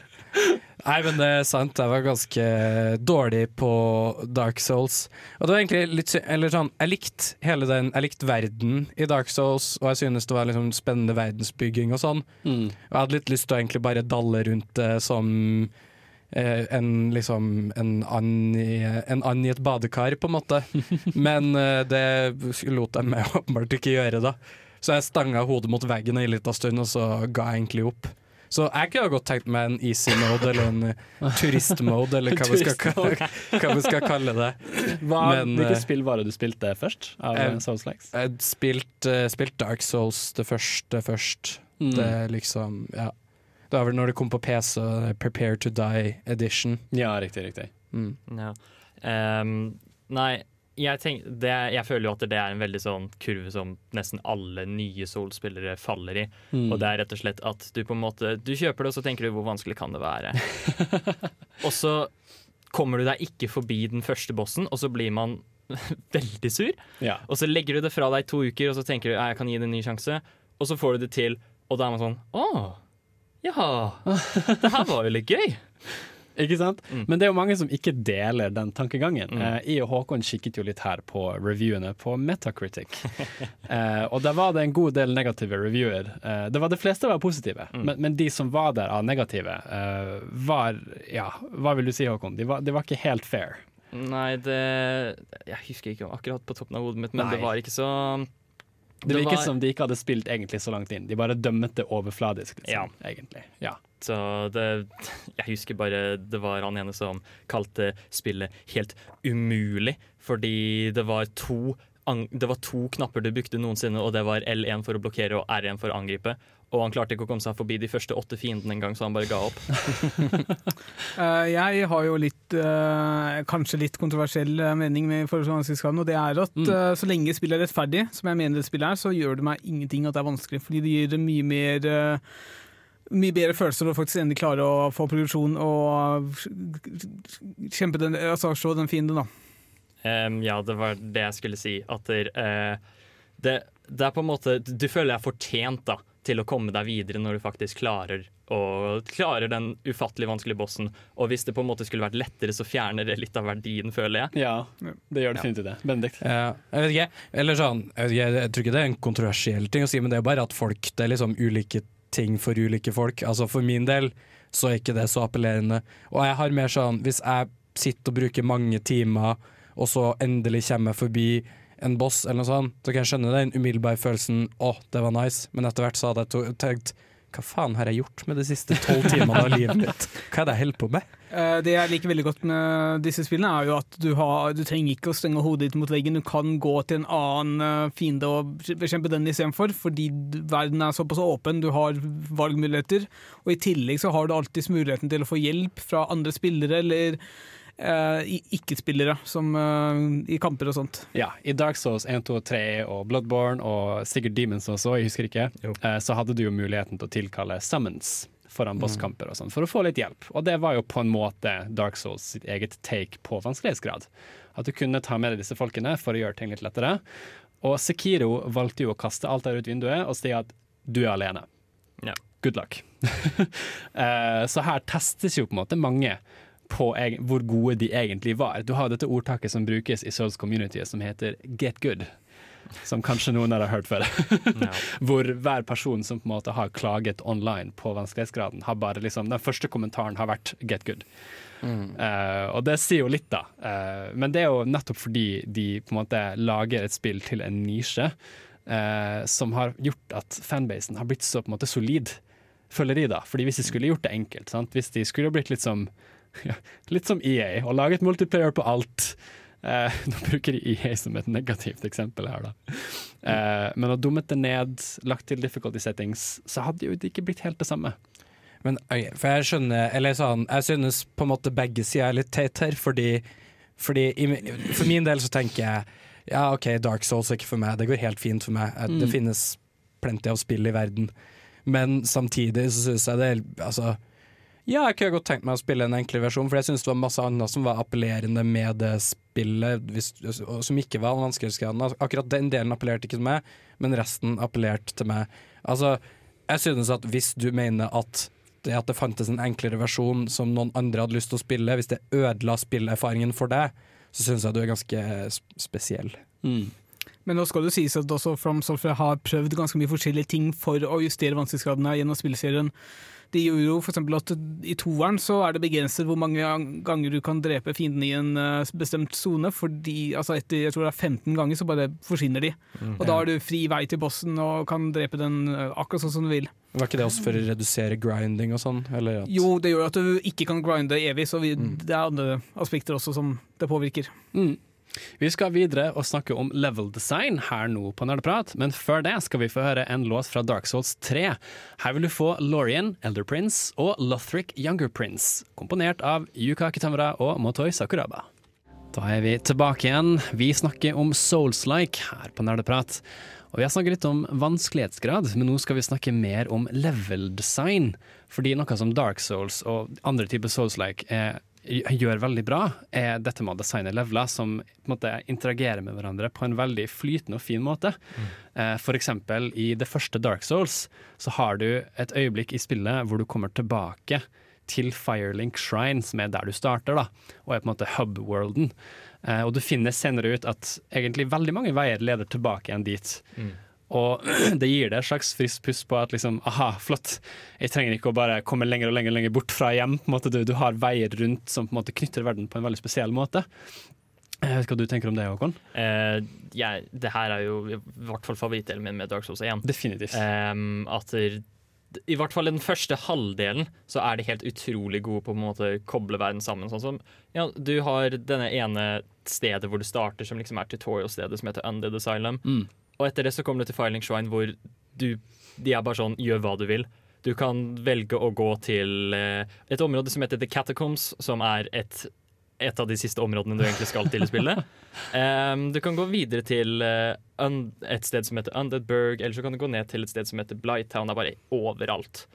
S5: Nei, men det er sant. Jeg var ganske dårlig på Dark Souls. Og det var egentlig litt Eller sånn, jeg likte hele den Jeg likte verden i Dark Souls, og jeg synes det var liksom spennende verdensbygging og sånn. Og jeg hadde litt lyst til å egentlig bare dalle rundt det som eh, en liksom en and, i, en and i et badekar, på en måte. Men eh, det lot jeg meg åpenbart ikke gjøre, da. Så jeg stanga hodet mot veggen en liten stund, og så ga jeg egentlig opp. Så jeg kunne godt tenkt meg en easy mode, eller en eh, turist-mode, eller hva vi, skal, kalle- hva vi skal kalle det.
S2: Hva,
S5: Men,
S2: hvilke
S5: eh,
S2: spill var det du spilte først av uh, Souls Likes?
S5: Jeg spilte spilt, eh, spilt Dark Souls det første først.
S2: Mm.
S5: Det liksom, ja. Det var vel når det kom på PC, Prepare to Die Edition.
S2: Ja, riktig, riktig.
S5: Mm.
S3: Ja. Um, nei, jeg, tenk, det, jeg føler jo at det er en veldig sånn kurve som nesten alle nye solspillere faller i.
S2: Mm.
S3: Og det er rett og slett at du på en måte Du kjøper det, og så tenker du hvor vanskelig kan det være? og så kommer du deg ikke forbi den første bossen, og så blir man veldig sur.
S2: Ja.
S3: Og så legger du det fra deg i to uker, og så tenker du jeg kan gi det en ny sjanse. Og så får du det til, og da er man sånn Å, ja. Det her var jo litt gøy.
S2: Ikke sant?
S3: Mm.
S2: Men det er jo mange som ikke deler den tankegangen.
S3: Mm.
S2: Eh, jeg og Håkon kikket jo litt her på reviewene på Metacritic. eh, og der var det en god del negative reviewer. Eh, det var De fleste var positive,
S3: Mm.
S2: men, men de som var der av negative, eh, var Ja, hva vil du si, Håkon? De var, de var ikke helt fair.
S3: Nei, det Jeg husker ikke akkurat på toppen av hodet mitt, men
S2: Nei.
S3: det var ikke så
S2: Det virket
S3: var-
S2: som de ikke hadde spilt egentlig så langt inn. De bare dømmet det overfladisk, liksom,
S3: Ja.
S2: egentlig. Ja.
S3: Så det Jeg husker bare det var han ene som kalte spillet helt umulig, fordi det var to det var to knapper du brukte noensinne, og det var L1 for å blokkere og R1 for å angripe. Og han klarte ikke å komme seg forbi de første åtte fiendene engang, så han bare ga opp.
S4: uh, jeg har jo litt, uh, kanskje litt kontroversiell eh, mening med forhold til vanskelighetsgraden, og det er at
S2: Mm.
S4: uh, så lenge spillet er rettferdig, som jeg mener det spillet er, så gjør det meg ingenting at det er vanskelig, fordi det gir det mye mer mye bedre følelser du faktisk endelig klarer å få produksjon og kjempe den, altså slå den fienden, da.
S3: Um, ja, det var det jeg skulle si. At eh, det, det er på en måte Du føler deg fortjent da til å komme deg videre når du faktisk klarer og klarer den ufattelig vanskelige bossen. Og hvis det på en måte skulle vært lettere, så fjerner det litt av verdien, føler jeg.
S2: ja, det gjør definitivt det. Benedikt?
S5: Ja, jeg vet ikke. Eller sånn, jeg, vet ikke, jeg tror ikke det er en kontroversiell ting å si, men det er bare at folk Det er liksom ulike ting for ulike folk. Altså For min del så er ikke det så appellerende. Og jeg har mer sånn Hvis jeg sitter og bruker mange timer, og så endelig kommer jeg forbi en boss, eller noe sånt, så kan jeg skjønne den umiddelbare følelsen 'å, det var nice', men etter hvert så hadde jeg tenkt hva faen har jeg gjort med de siste tolv timene av livet mitt? Hva er det jeg holder på med?
S4: Eh, Det jeg liker veldig godt med disse spillene, er jo at du, har, du trenger ikke å stenge hodet ditt mot veggen. Du kan gå til en annen eh, fiende og bekjempe den istedenfor, fordi verden er såpass åpen. Du har valgmuligheter. Og i tillegg så har du alltids muligheten til å få hjelp fra andre spillere eller ikke-spillere, som eh, i kamper og sånt.
S2: Ja, i Dark Souls 1, 2 og 3 og Bloodborne og sikkert Demons også, jeg husker ikke, eh, så hadde du jo muligheten til å tilkalle summons foran bosskamper og sånn, for å få litt hjelp. Og det var jo på en måte Dark Souls sitt eget take på vanskelighetsgrad. At du kunne ta med deg disse folkene for å gjøre ting litt lettere. Og Sekiro valgte jo å kaste alt der ut vinduet og si at du er alene.
S3: Ja.
S2: Good luck. Eh, så her testes jo på en måte mange på hvor gode de egentlig var. Du har dette ordtaket som brukes i Souls Community som heter 'get good'. Som kanskje noen har hørt før. Hvor hver person som på en måte har klaget online på vanskelighetsgraden, har bare liksom Den første kommentaren har vært 'get good'. Eh, og det sier jo litt, da. Uh, men det er jo nettopp fordi de på en måte lager et spill til en nisje uh, som har gjort at fanbasen har blitt så på en måte solid, føler de da. Fordi hvis de skulle gjort det enkelt, sant? hvis de skulle blitt litt som ja, litt som EA og laget multiplayer på alt. Eh, nå bruker de EA som et negativt eksempel her, da. Eh, men å dummet det ned, lagt til difficulty settings, så hadde jo det ikke blitt helt det samme.
S5: Men for jeg skjønner Eller sånn, jeg synes på en måte begge sider er litt teit her, fordi, fordi i, For min del så tenker jeg ja, OK, Dark Souls er ikke for meg, det går helt fint for meg. Mm. Det finnes plenty av spill i verden. Men samtidig så syns jeg det er Altså, ja, jeg kunne godt tenkt meg å spille en enklere versjon, for jeg syns det var masse annet som var appellerende med det spillet, hvis, som ikke var vanskelighetsgraden. Akkurat den delen appellerte ikke til meg, men resten appellerte til meg. Altså, jeg synes at hvis du mener at det at det fantes en enklere versjon som noen andre hadde lyst til å spille, hvis det ødela spillerfaringen for deg, så syns jeg du er ganske spesiell.
S2: Mm.
S4: Men nå skal det sies at også From Software har prøvd ganske mye forskjellige ting for å justere vanskelighetsgradene gjennom spilleserien. De gjorde jo for eksempel at I toeren så er det begrenset hvor mange ganger du kan drepe fienden i en eh, bestemt sone. fordi altså Etter jeg tror det er 15 ganger så bare forsvinner de. Og da har du fri vei til bossen og kan drepe den eh, akkurat sånn som du vil.
S5: Var ikke det også for å redusere grinding og sånn? Eller at
S4: Jo, det gjør at du ikke kan grinde evig, så vi, det er andre aspekter også som det påvirker.
S2: Mm. Vi skal videre og snakke om level design her nå på Nerdeprat, men før det skal vi få høre en låt fra Dark Souls 3. Her vil du få Lorien, Elder Prince og Lothric Younger Prince, komponert av Yuka Kitamura og Motoi Sakuraba. Da er vi tilbake igjen. Vi snakker om Souls-like her på Nerdeprat. Og vi har snakket litt om vanskelighetsgrad, men nå skal vi snakke mer om level design. Fordi noe som Dark Souls og andre typer Souls-like er gjør veldig bra, er dette med å designe leveler som måte interagerer med hverandre på en veldig flytende og fin måte. Mm. For eksempel i det første Dark Souls så har du et øyeblikk i spillet hvor du kommer tilbake til Firelink Shrine, som er der du starter, da, og er på en måte hub-worlden. Eh, og du finner senere ut at egentlig veldig mange veier leder tilbake igjen dit. Og det gir deg et slags friskt pust på at liksom, aha, flott, jeg trenger ikke å bare komme lenger og lenger, lenger bort fra hjem. På en måte, du, du har veier rundt som på en måte knytter verden på en veldig spesiell måte. Jeg vet ikke hva du tenker om det, Håkon?
S3: Uh, jeg, det her er jo i hvert fall favorittdelen min med Dark Souls 1.
S2: Definitivt.
S3: Um, at I hvert fall i den første halvdelen så er de helt utrolig gode på å koble verden sammen. Sånn som ja, Du har denne ene stedet hvor du starter, som liksom er tutorial-stedet, som heter Undead Asylum.
S2: Mm.
S3: Og etter det så kommer du til Filing Shrine, hvor du, de er bare sånn gjør hva du vil. Du kan velge å gå til eh, et område som heter The Catacombs, som er et, et av de siste områdene du egentlig skal til i spillet. um, du kan gå videre til eh, et sted som heter Undeadburg, eller så kan du gå ned til et sted som heter Blighttown. Det er bare overalt.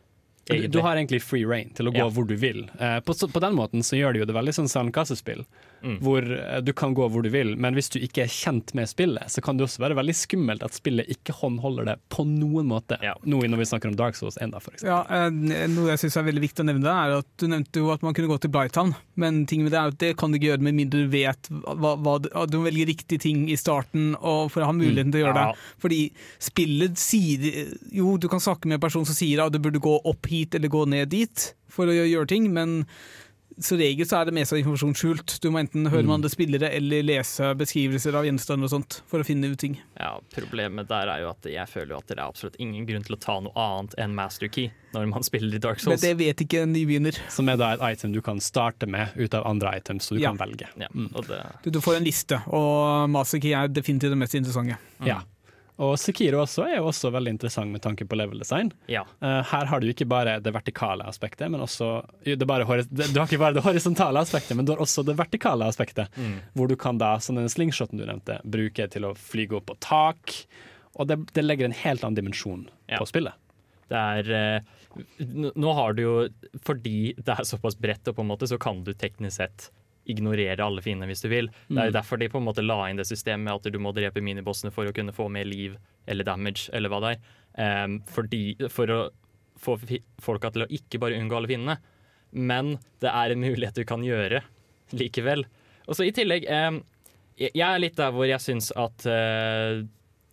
S2: Du, du har egentlig free reign til å gå
S3: Ja.
S2: hvor du vil. Uh, på, på den måten så gjør det jo det veldig sånn sandkassespill,
S3: Mm.
S2: hvor eh, du kan gå hvor du vil, men hvis du ikke er kjent med spillet, så kan det også være veldig skummelt at spillet ikke håndholder det på noen måte.
S3: Ja.
S2: Nå når vi snakker om Dark Souls enda, for eksempel.
S4: Ja, eh, Noe jeg syns er veldig viktig å nevne, er at du nevnte jo at man kunne gå til Blighttown, men ting med det er at det kan du ikke gjøre med mindre du vet hva, hva du, at du må velge riktige ting i starten og for å ha muligheten til å gjøre
S3: Ja.
S4: det. Fordi spillet sier Jo, du kan snakke med en person som sier at du burde gå opp hit eller gå ned dit for å gjøre ting, men som regel så er det mest av informasjon skjult. Du må enten høre med andre spillere eller lese beskrivelser av gjenstander og sånt for å finne ut ting.
S3: Ja, Problemet der er jo at jeg føler jo at det er absolutt ingen grunn til å ta noe annet enn master key når man spiller i Dark Souls.
S4: Men det vet ikke en nybegynner.
S2: Som er da et item du kan starte med ut av andre items, så du
S4: Ja.
S2: kan velge.
S3: Ja, og det,
S4: Du, du får en liste, og Master Key er definitivt det mest interessante.
S2: Ja. Og Sekiro også er jo også veldig interessant med tanke på level design.
S3: ja.
S2: Uh, her har du ikke bare det vertikale aspektet, men også det bare, Du har ikke bare det horisontale aspektet, men du har også det vertikale aspektet. Hvor du kan da, som den slingshoten du nevnte, bruke til å flyge opp på tak. Og det, det legger en helt annen dimensjon
S3: Ja.
S2: på spillet.
S3: Det er uh, Nå har du jo Fordi det er såpass bredt, og på en måte, så kan du teknisk sett ignorere alle fiendene hvis du vil. Det er jo derfor de på en måte la inn det systemet med at du må drepe minibossene for å kunne få mer liv eller damage, eller hva det er. Um, fordi, for å få folka til å ikke bare unngå alle fiendene. Men det er en mulighet du kan gjøre likevel. Og så i tillegg um, jeg er litt der hvor jeg syns at uh,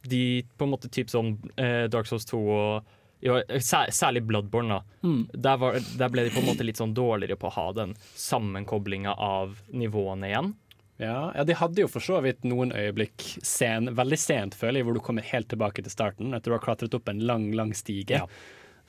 S3: de på en måte typ sånn uh, Dark Souls 2 og Særlig Bloodborne, da. Der, var, der ble de på en måte litt sånn dårligere på å ha den sammenkoblinga av nivåene igjen.
S2: Ja, ja, de hadde jo for så vidt noen øyeblikk sen, veldig sent, føler jeg, hvor du kommer helt tilbake til starten, etter du har klatret opp en lang, lang stige
S3: Ja.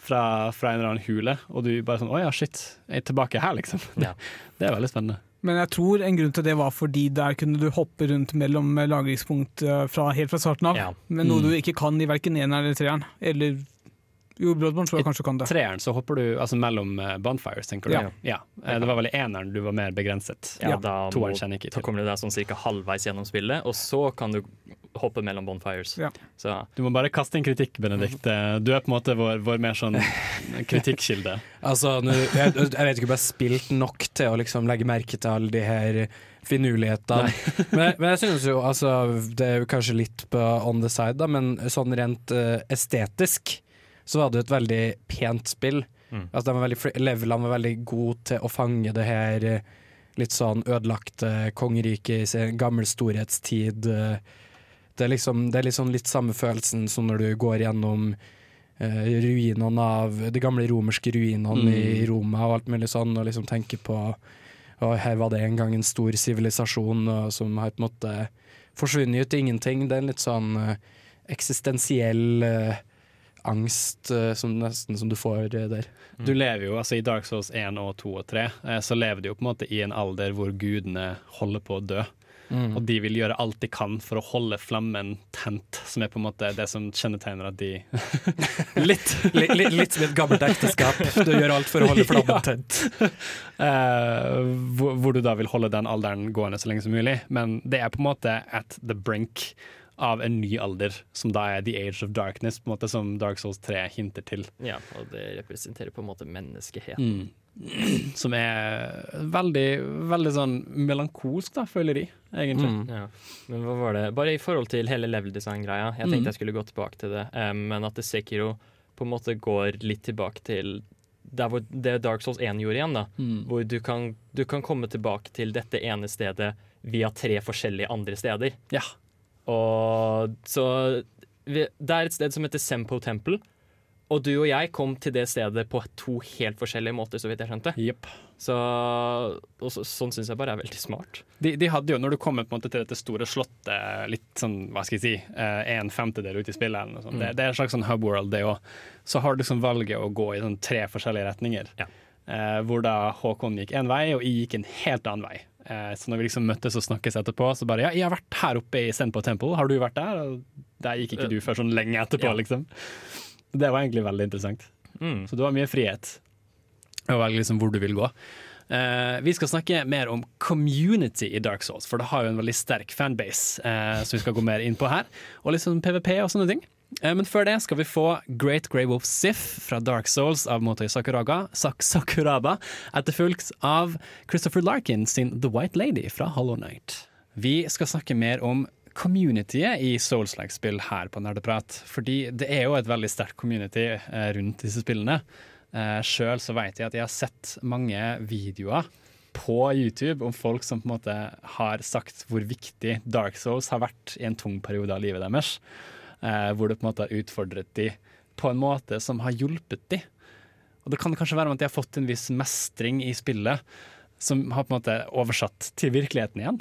S2: fra, fra en eller annen hule, og du bare sånn Å ja, shit, jeg er tilbake her, liksom.
S3: Ja.
S2: Det er veldig spennende.
S4: Men jeg tror en grunn til det var fordi der kunne du hoppe rundt mellom lagringspunkt eh, fra, helt fra starten av.
S3: Ja.
S4: Men noe
S2: Mm.
S4: du ikke kan i verken eneren eller treeren. Eller Jo, Bloodborne tror jeg kanskje kan det.
S2: treeren så hopper du altså mellom eh, bonfires, tenker du?
S4: Ja.
S2: ja. Eh, Det var vel i eneren du var mer begrenset.
S3: Ja, da,
S2: Toeren
S3: må, da kommer du deg sånn cirka halvveis gjennom spillet, og så kan du hoppe mellom bonfires.
S4: Ja.
S3: Så
S2: Du må bare kaste inn kritikk, Benedikt. Eh, Du er på en måte vår, vår mer sånn kritikkilde.
S5: Altså, nu, jeg, jeg vet ikke om jeg har spilt nok til å liksom legge merke til alle de her finurlighetene. men, men jeg synes jo altså, Det er jo kanskje litt på on the side, da, men sånn rent uh, estetisk så var det et veldig pent spill.
S3: Mm.
S5: Altså, var veldig, levelene var veldig gode til å fange det her eh, litt sånn ødelagte kongeriket i sin gammel storhetstid. eh. Det er liksom det er liksom litt samme følelsen som når du går gjennom uh, ruinene av de gamle romerske ruinene
S2: Mm.
S5: i Roma og alt mulig sånn, og liksom tenker på og her var det en gang en stor sivilisasjon som har på en måte forsvunnet ut i ingenting. Det er en litt sånn eksistensiell eh, angst eh, som nesten som du får eh, der.
S2: Du lever jo, altså I Dark Souls 1 og 2 og 3 eh, så lever du jo på en måte i en alder hvor gudene holder på å dø. Og de vil gjøre alt de kan for å holde flammen tent, som er på en måte det som kjennetegner at de Litt!
S5: Litt, litt, litt som et gammelt ekteskap. Du gjør alt for å holde flammen tent.
S2: Uh, hvor, hvor du da vil holde den alderen gående så lenge som mulig. Men det er på en måte at the brink av en ny alder, som da er the age of darkness, på en måte som Dark Souls 3 hinter til.
S3: ja, og det representerer på en måte menneskeheten.
S2: Som er veldig, veldig sånn melankolsk, da, føler de, egentlig.
S5: Mm.
S3: Ja. Men hva var det? Bare i forhold til hele level design-greia. Jeg tenkte
S2: Mm.
S3: jeg skulle gå tilbake til det, um, men at det Sekiro på en måte går litt tilbake til der hvor det Dark Souls 1 gjorde igjen, da.
S2: Mm.
S3: Hvor du kan, du kan komme tilbake til dette ene stedet via tre forskjellige andre steder.
S2: Ja.
S3: Og så Det er et sted som heter Sempo Temple. Og du og jeg kom til det stedet på to helt forskjellige måter, så vidt jeg skjønte.
S2: Yep.
S3: Så, så, sånn syns jeg bare er veldig smart.
S2: De, de hadde jo, når du måte til dette store slottet, litt sånn, hva skal jeg si, eh, en femtedel ute i spillet, eller sånt. Det, det er en slags sånn hub world, det òg. Så har du liksom valget å gå i sånn tre forskjellige retninger.
S3: Ja.
S2: Eh, hvor da Håkon gikk én vei, og jeg gikk en helt annen vei. Eh, så når vi liksom møttes og snakkes etterpå, så bare ja, jeg har vært her oppe i Senpo Temple, har du vært der? Og der gikk ikke du før sånn lenge etterpå,
S3: Ja.
S2: liksom. Det var egentlig veldig interessant.
S3: Mm.
S2: Så du har mye frihet å velge liksom hvor du vil gå. Uh, vi skal snakke mer om community i Dark Souls, for det har jo en veldig sterk fanbase uh, som vi skal gå mer inn på her. Og litt sånn PVP og sånne ting. Eh, men før det skal vi få Great Grey Wolf Sif fra Dark Souls av Motoi Sakuraga, Sak Sakuraba, etterfulgt av Christopher Larkin sin The White Lady fra Hollow Knight. Vi skal snakke mer om communityet i Souls-like-spill her på Nerdeprat. Fordi det er jo et veldig sterkt community eh, rundt disse spillene. Uh, Sjøl så vet jeg at jeg har sett mange videoer på YouTube om folk som på en måte har sagt hvor viktig Dark Souls har vært i en tung periode av livet deres. Eh, hvor det på en måte har utfordret de på en måte som har hjulpet de. Og det kan kanskje være at de har fått en viss mestring i spillet som har på en måte oversatt til virkeligheten igjen.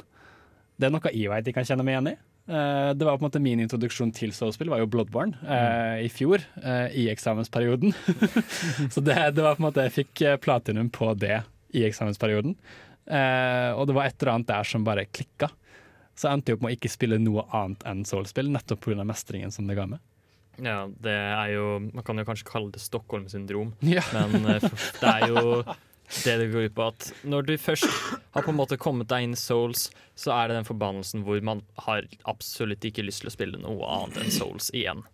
S2: Det er noe jeg vet jeg kan kjenne meg igjen i. Eh, det var på en måte Min introduksjon til Soulspill var jo Bloodborne eh, i fjor, eh, i eksamensperioden. Så det, det var på en måte Jeg fikk eh, platinum på det i eksamensperioden. Eh, og det var et eller annet der som bare klikka. Så endte jeg opp med å ikke spille noe annet enn Soulspill, nettopp pga. mestringen som det ga meg.
S3: Ja, det er jo Man kan jo kanskje kalle det Stockholm-syndrom,
S2: Ja.
S3: men eh, det er jo det det går ut på at når du først har på en måte kommet deg inn i Souls, så er det den forbannelsen hvor man har absolutt ikke lyst til å spille noe annet enn Souls igjen.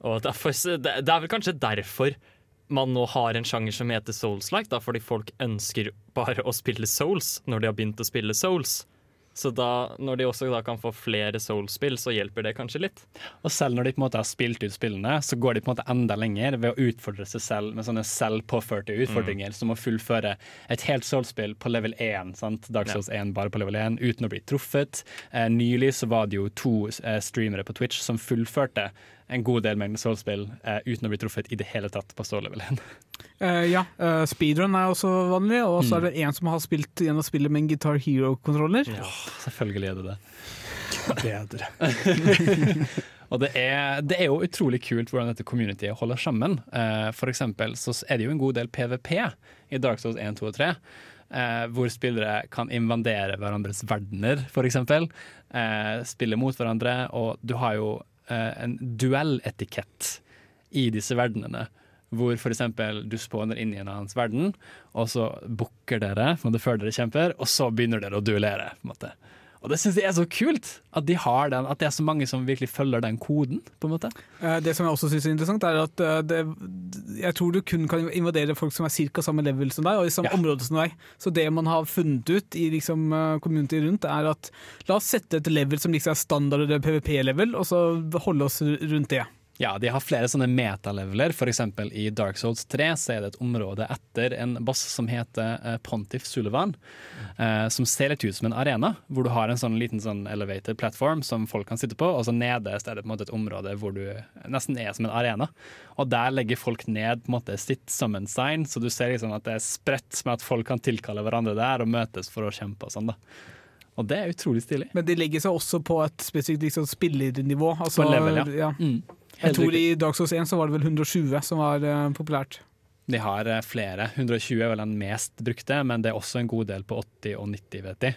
S3: Og derfor, det det er vel kanskje derfor man nå har en sjanger som heter Souls-like, fordi folk ønsker bare å spille Souls når de har begynt å spille Souls. Så da, når de også da kan få flere Souls-spill, så hjelper det kanskje litt.
S2: Og selv når de på en måte har spilt ut spillene, så går de på en måte enda lenger ved å utfordre seg selv med sånne selvpåførte utfordringer, som å fullføre et helt Souls-spill på level 1, sant? Dark Souls 1 bare på level 1, uten å bli truffet. Eh, nylig så var det jo to eh, streamere på Twitch som fullførte en god del Magnus Souls-spill eh, uten å bli truffet i det hele tatt på stå level 1.
S4: Eh, ja, uh, speedrun er også vanlig, og så
S2: Mm.
S4: er det en som har spilt gjennom spillet med en Guitar Hero-kontroller.
S2: Ja, Selvfølgelig er det det.
S5: Bedre.
S2: Og det er, det er jo utrolig kult hvordan dette communityet holder sammen. Uh, for eksempel så er det jo en god del PVP i Dark Souls 1, 2 og 3. Eh, hvor spillere kan invandere hverandres verdener, for eksempel. Eh, spille mot hverandre. Og du har jo en duelletikett i disse verdenene. hvor f.eks. du spåner inn i en annens verden, og så bukker dere før dere kjemper, og så begynner dere å duellere. på en måte. Og det syns jeg er så kult, at, de har den, at det er så mange som virkelig følger den koden. på en måte.
S4: Eh, Det som jeg også syns er interessant, er at eh, det, jeg tror du kun kan invadere folk som er ca. samme level som deg, og i samme
S2: Ja.
S4: område som deg. Så det man har funnet ut i liksom, eh, community rundt, er at la oss sette et level som liksom er standard PVP-level, og så holde oss rundt det.
S2: Ja, de har flere sånne metaleveler. Eksempel i Dark Souls 3 så er det et område etter en boss som heter eh, Pontiff Sullivan, eh, som ser litt ut som en arena, hvor du har en sånn liten sånn elevated platform som folk kan sitte på, og så nederst er det på en måte et område hvor du nesten er som en arena. Og der legger folk ned på en måte sitt summon sign, så du ser liksom at det er spredt med at folk kan tilkalle hverandre der og møtes for å kjempe og sånn da. Og det er utrolig stilig.
S4: Men de legger seg også på et spesifikt liksom, spillernivå. Altså,
S2: På level, ja. Mm.
S4: Jeg tror i Dark Souls 1 så var det vel 120 som var uh, populært.
S2: De har eh, flere. 120 er vel den mest brukte, men det er også en god del på 80 og 90, vet de.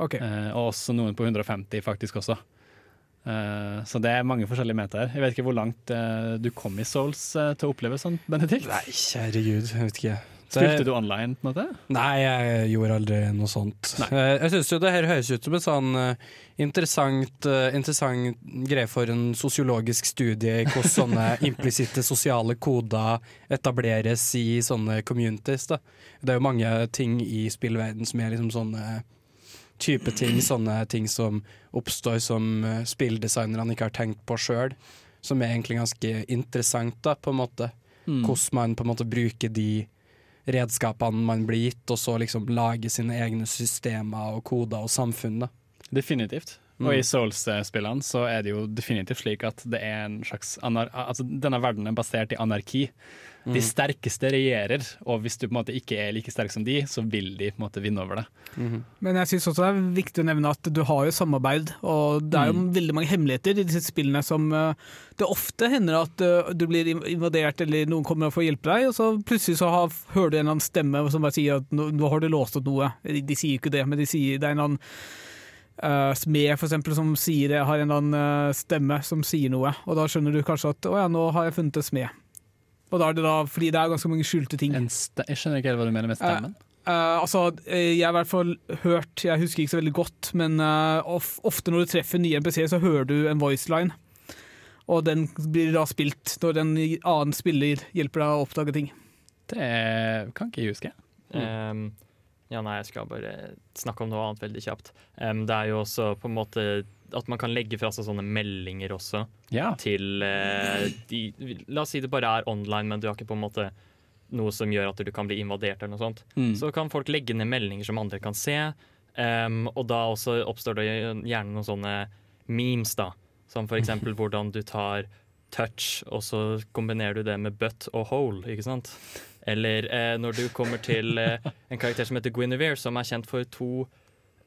S4: Okay.
S2: Uh, og også noen på 150 faktisk også. Uh, så det er mange forskjellige meter. Jeg vet ikke hvor langt du kom i Souls til å oppleve sånn, Benedikt?
S5: Nei, kjære gud, jeg vet ikke.
S2: Spilte du online, på en måte?
S5: Nei, jeg gjorde aldri noe sånt.
S2: Nei.
S5: Eh, Jeg syns jo det her høres ut som en sånn eh, interessant, eh, interessant greie for en sosiologisk studie i hvordan sånne implisitte sosiale koder etableres i sånne communities. Da. Det er jo mange ting i spillverden som er liksom sånne type ting, sånne ting som oppstår som spilldesignerne ikke har tenkt på sjøl. Som er egentlig ganske interessant, da, på en måte.
S2: Mm.
S5: Hvordan man på en måte bruker de redskapene man blir gitt, og så liksom lage sine egne systemer og koder og samfunn.
S2: Definitivt.
S5: Mm.
S2: Og i Souls-spillene så er det jo definitivt slik at det er en slags anar altså Denne verdenen er basert i anarki.
S5: Mm.
S2: De sterkeste regjerer, og hvis du på en måte ikke er like sterk som de, så vil de på en måte vinne over deg.
S4: Men jeg syns også det er viktig å nevne at du har jo samarbeid, og det er jo veldig mange hemmeligheter i disse spillene som eh, Det ofte hender at eh, du blir invadert eller noen kommer for å hjelpe deg, og så plutselig så har, hører du en eller annen stemme som bare sier at nå, nå har du låst opp noe. De, de sier jo ikke det, men de sier det er en eller annen eh, smed for eksempel som sier det, har en eller annen eh, stemme som sier noe, og da skjønner du kanskje at å ja, nå har jeg funnet en smed. Og da er det da, fordi det er ganske mange skjulte ting.
S2: En ste jeg skjønner ikke helt hva du mener med stemmen.
S4: Eh, altså, eh, jeg har i hvert fall hørt, jeg husker ikke så veldig godt, men uh, of, ofte når du treffer nye NPC, så hører du en voiceline. Og den blir da spilt når en annen spiller hjelper deg å oppdage ting.
S2: Det kan ikke jeg huske.
S3: Ehm, ja, nei, jeg skal bare snakke om noe annet veldig kjapt. Um, det er jo også på en måte at man kan legge fra seg sånne meldinger også
S2: Ja.
S3: til uh, de, La oss si det bare er online, men du har ikke på en måte noe som gjør at du kan bli invadert eller noe sånt.
S2: Mm.
S3: Så kan folk legge ned meldinger som andre kan se, um, og da også oppstår det gjerne noen sånne memes, da. Som eksempel hvordan du tar touch, og så kombinerer du det med butt og hole, ikke sant? Eller eh, når du kommer til eh, en karakter som heter Guinevere, som er kjent for to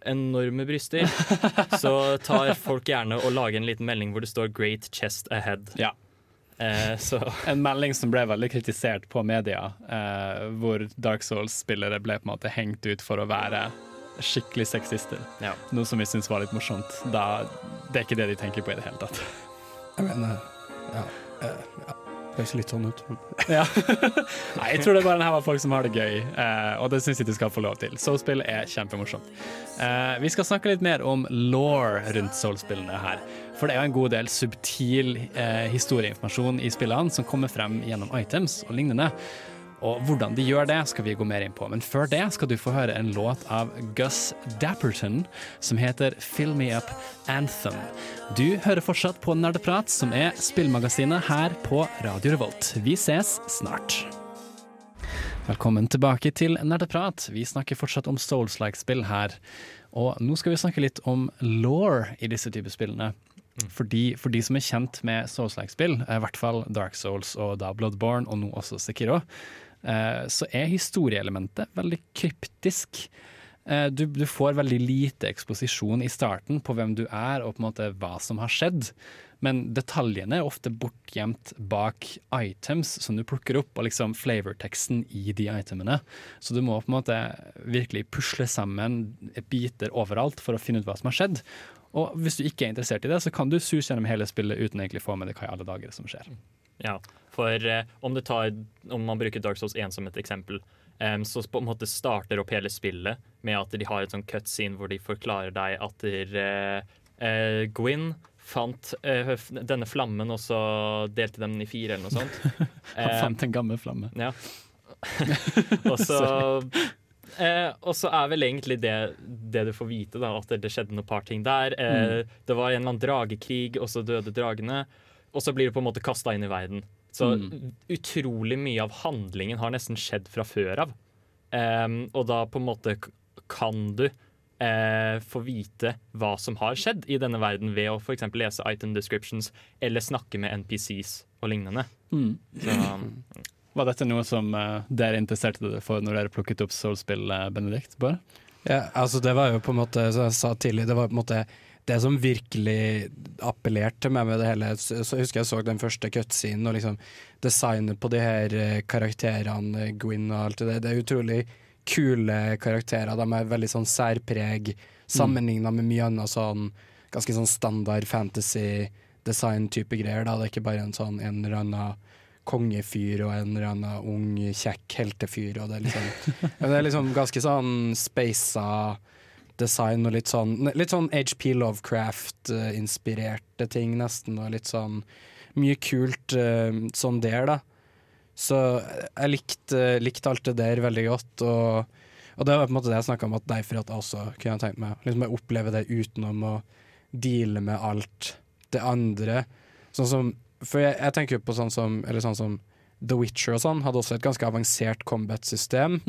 S3: enorme bryster, så tar folk gjerne og lager en liten melding hvor det står 'Great chest ahead'.
S2: Ja.
S3: Eh, så
S2: En melding som ble veldig kritisert på media, eh, hvor Dark Souls-spillere ble på en måte hengt ut for å være skikkelig sexister.
S3: Ja.
S2: Noe som vi syns var litt morsomt. Da, det er ikke det de tenker på i det hele tatt.
S5: Jeg mener, ja, eh, ja. Høres litt sånn ut.
S2: Ja. Nei, jeg tror det bare her var folk som har det gøy, eh, og det syns jeg de skal få lov til. Soul-spill er kjempemorsomt. Eh, vi skal snakke litt mer om law rundt Soul-spillene her. For det er jo en god del subtil eh, historieinformasjon i spillene som kommer frem gjennom items og lignende. Og hvordan de gjør det, skal vi gå mer inn på. Men før det skal du få høre en låt av Gus Dapperton som heter 'Fill Me Up Anthem'. Du hører fortsatt på Nerdeprat, som er spillmagasinet her på Radio Revolt. Vi ses snart. Velkommen tilbake til Nerdeprat. Vi snakker fortsatt om Souls-like-spill her. Og nå skal vi snakke litt om law i disse typer spillene. Fordi, for de som er kjent med Souls-like-spill, i hvert fall Dark Souls og da Bloodborne, og nå også Sekiro, så er historieelementet veldig kryptisk. Eh, Du, du får veldig lite eksposisjon i starten på hvem du er og på en måte hva som har skjedd. Men detaljene er ofte bortgjemt bak items som du plukker opp, og liksom flavorteksten i de itemene. Så du må på en måte virkelig pusle sammen biter overalt for å finne ut hva som har skjedd. Og hvis du ikke er interessert i det, så kan du suse gjennom hele spillet uten egentlig få med deg hva i alle dager som skjer.
S3: Ja, for eh, om, tar, om man bruker Dark Souls 1 som et eksempel, em, så på en måte starter opp hele spillet med at de har et sånn cutscene hvor de forklarer deg at der, eh, eh, Gwyn fant eh, denne flammen, og så delte de den i fire, eller noe sånt.
S2: Han fant en gammel flamme.
S3: ja. og så eh, Og så er vel egentlig det, det du får vite, da, at det, skjedde noen par ting der. Eh, Det var en eller annen dragekrig, og så døde dragene. Og så blir du på en måte kasta inn i verden. Så utrolig mye av handlingen har nesten skjedd fra før av. Um, og da på en måte kan du uh, få vite hva som har skjedd i denne verden ved å f.eks. lese item descriptions eller snakke med NPCs og lignende. Så,
S2: Var dette noe som uh, dere interesserte dere for når dere plukket opp Soul-spill, eh, Benedikt? Bård?
S5: Ja, altså det var jo på en måte, som jeg sa tidlig, det var på en måte det som virkelig appellerte meg med det hele. Så, så husker jeg så den første cutscenen og liksom designet på de her eh, karakterene, eh, Gwyn og alt det der. Det er utrolig kule karakterer. De er veldig sånn særpreg sammenligna med mye annet sånn ganske sånn standard fantasy-design-type greier. Da. Det er ikke bare en sånn en eller annen kongefyr og en eller annen ung, kjekk heltefyr. Og det, er liksom, det er liksom ganske sånn speisa design og litt sånn Litt sånn HP Lovecraft-inspirerte ting, nesten. Og litt sånn mye kult eh, sånn der, da. Så jeg likte, likte alt det der veldig godt. Og, og det var på en måte det jeg snakka om, at derfor at jeg også kunne tenkt meg liksom å oppleve det utenom å deale med alt det andre. Sånn som, for jeg, jeg tenker jo på sånn som, eller sånn som The Witcher og sånn, hadde også et ganske avansert combat-system,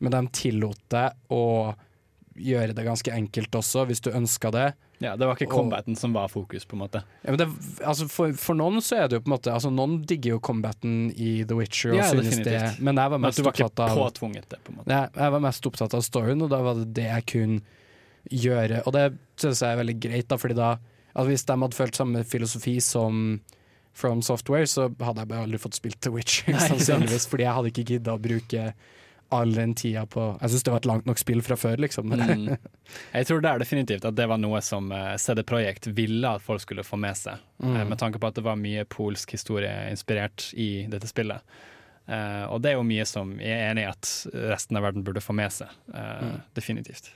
S5: men de tillot deg å gjøre det ganske enkelt også, hvis du ønska det.
S2: Ja, Det var ikke
S5: Og-
S2: som var fokus, på en måte.
S5: Ja, men det, altså for, for noen så er det jo på en måte Altså Noen digger jo combaten i The Witcher og
S2: Ja,
S5: synes det, men jeg var
S2: Men
S5: mest
S2: du var ikke
S5: opptatt av
S2: påtvunget det, på en måte.
S5: Nei, jeg var mest opptatt av storyen, og da var det det jeg kunne gjøre. Og det synes jeg er veldig greit, da, fordi da altså Hvis de hadde følt samme filosofi som From Software, så hadde jeg bare aldri fått spilt The Witcher,
S2: Nei,
S5: sannsynligvis, fordi jeg hadde ikke gidda å bruke all den tida på Jeg syns det var et langt nok spill fra før, liksom.
S2: Mm. Jeg tror det er definitivt at det var noe som uh, CD Projekt ville at folk skulle få med seg.
S5: Mm.
S2: eh, med tanke på at det var mye polsk historie inspirert i dette spillet. Uh, og det er jo mye som jeg er enig i at resten av verden burde få med seg. eh, Definitivt.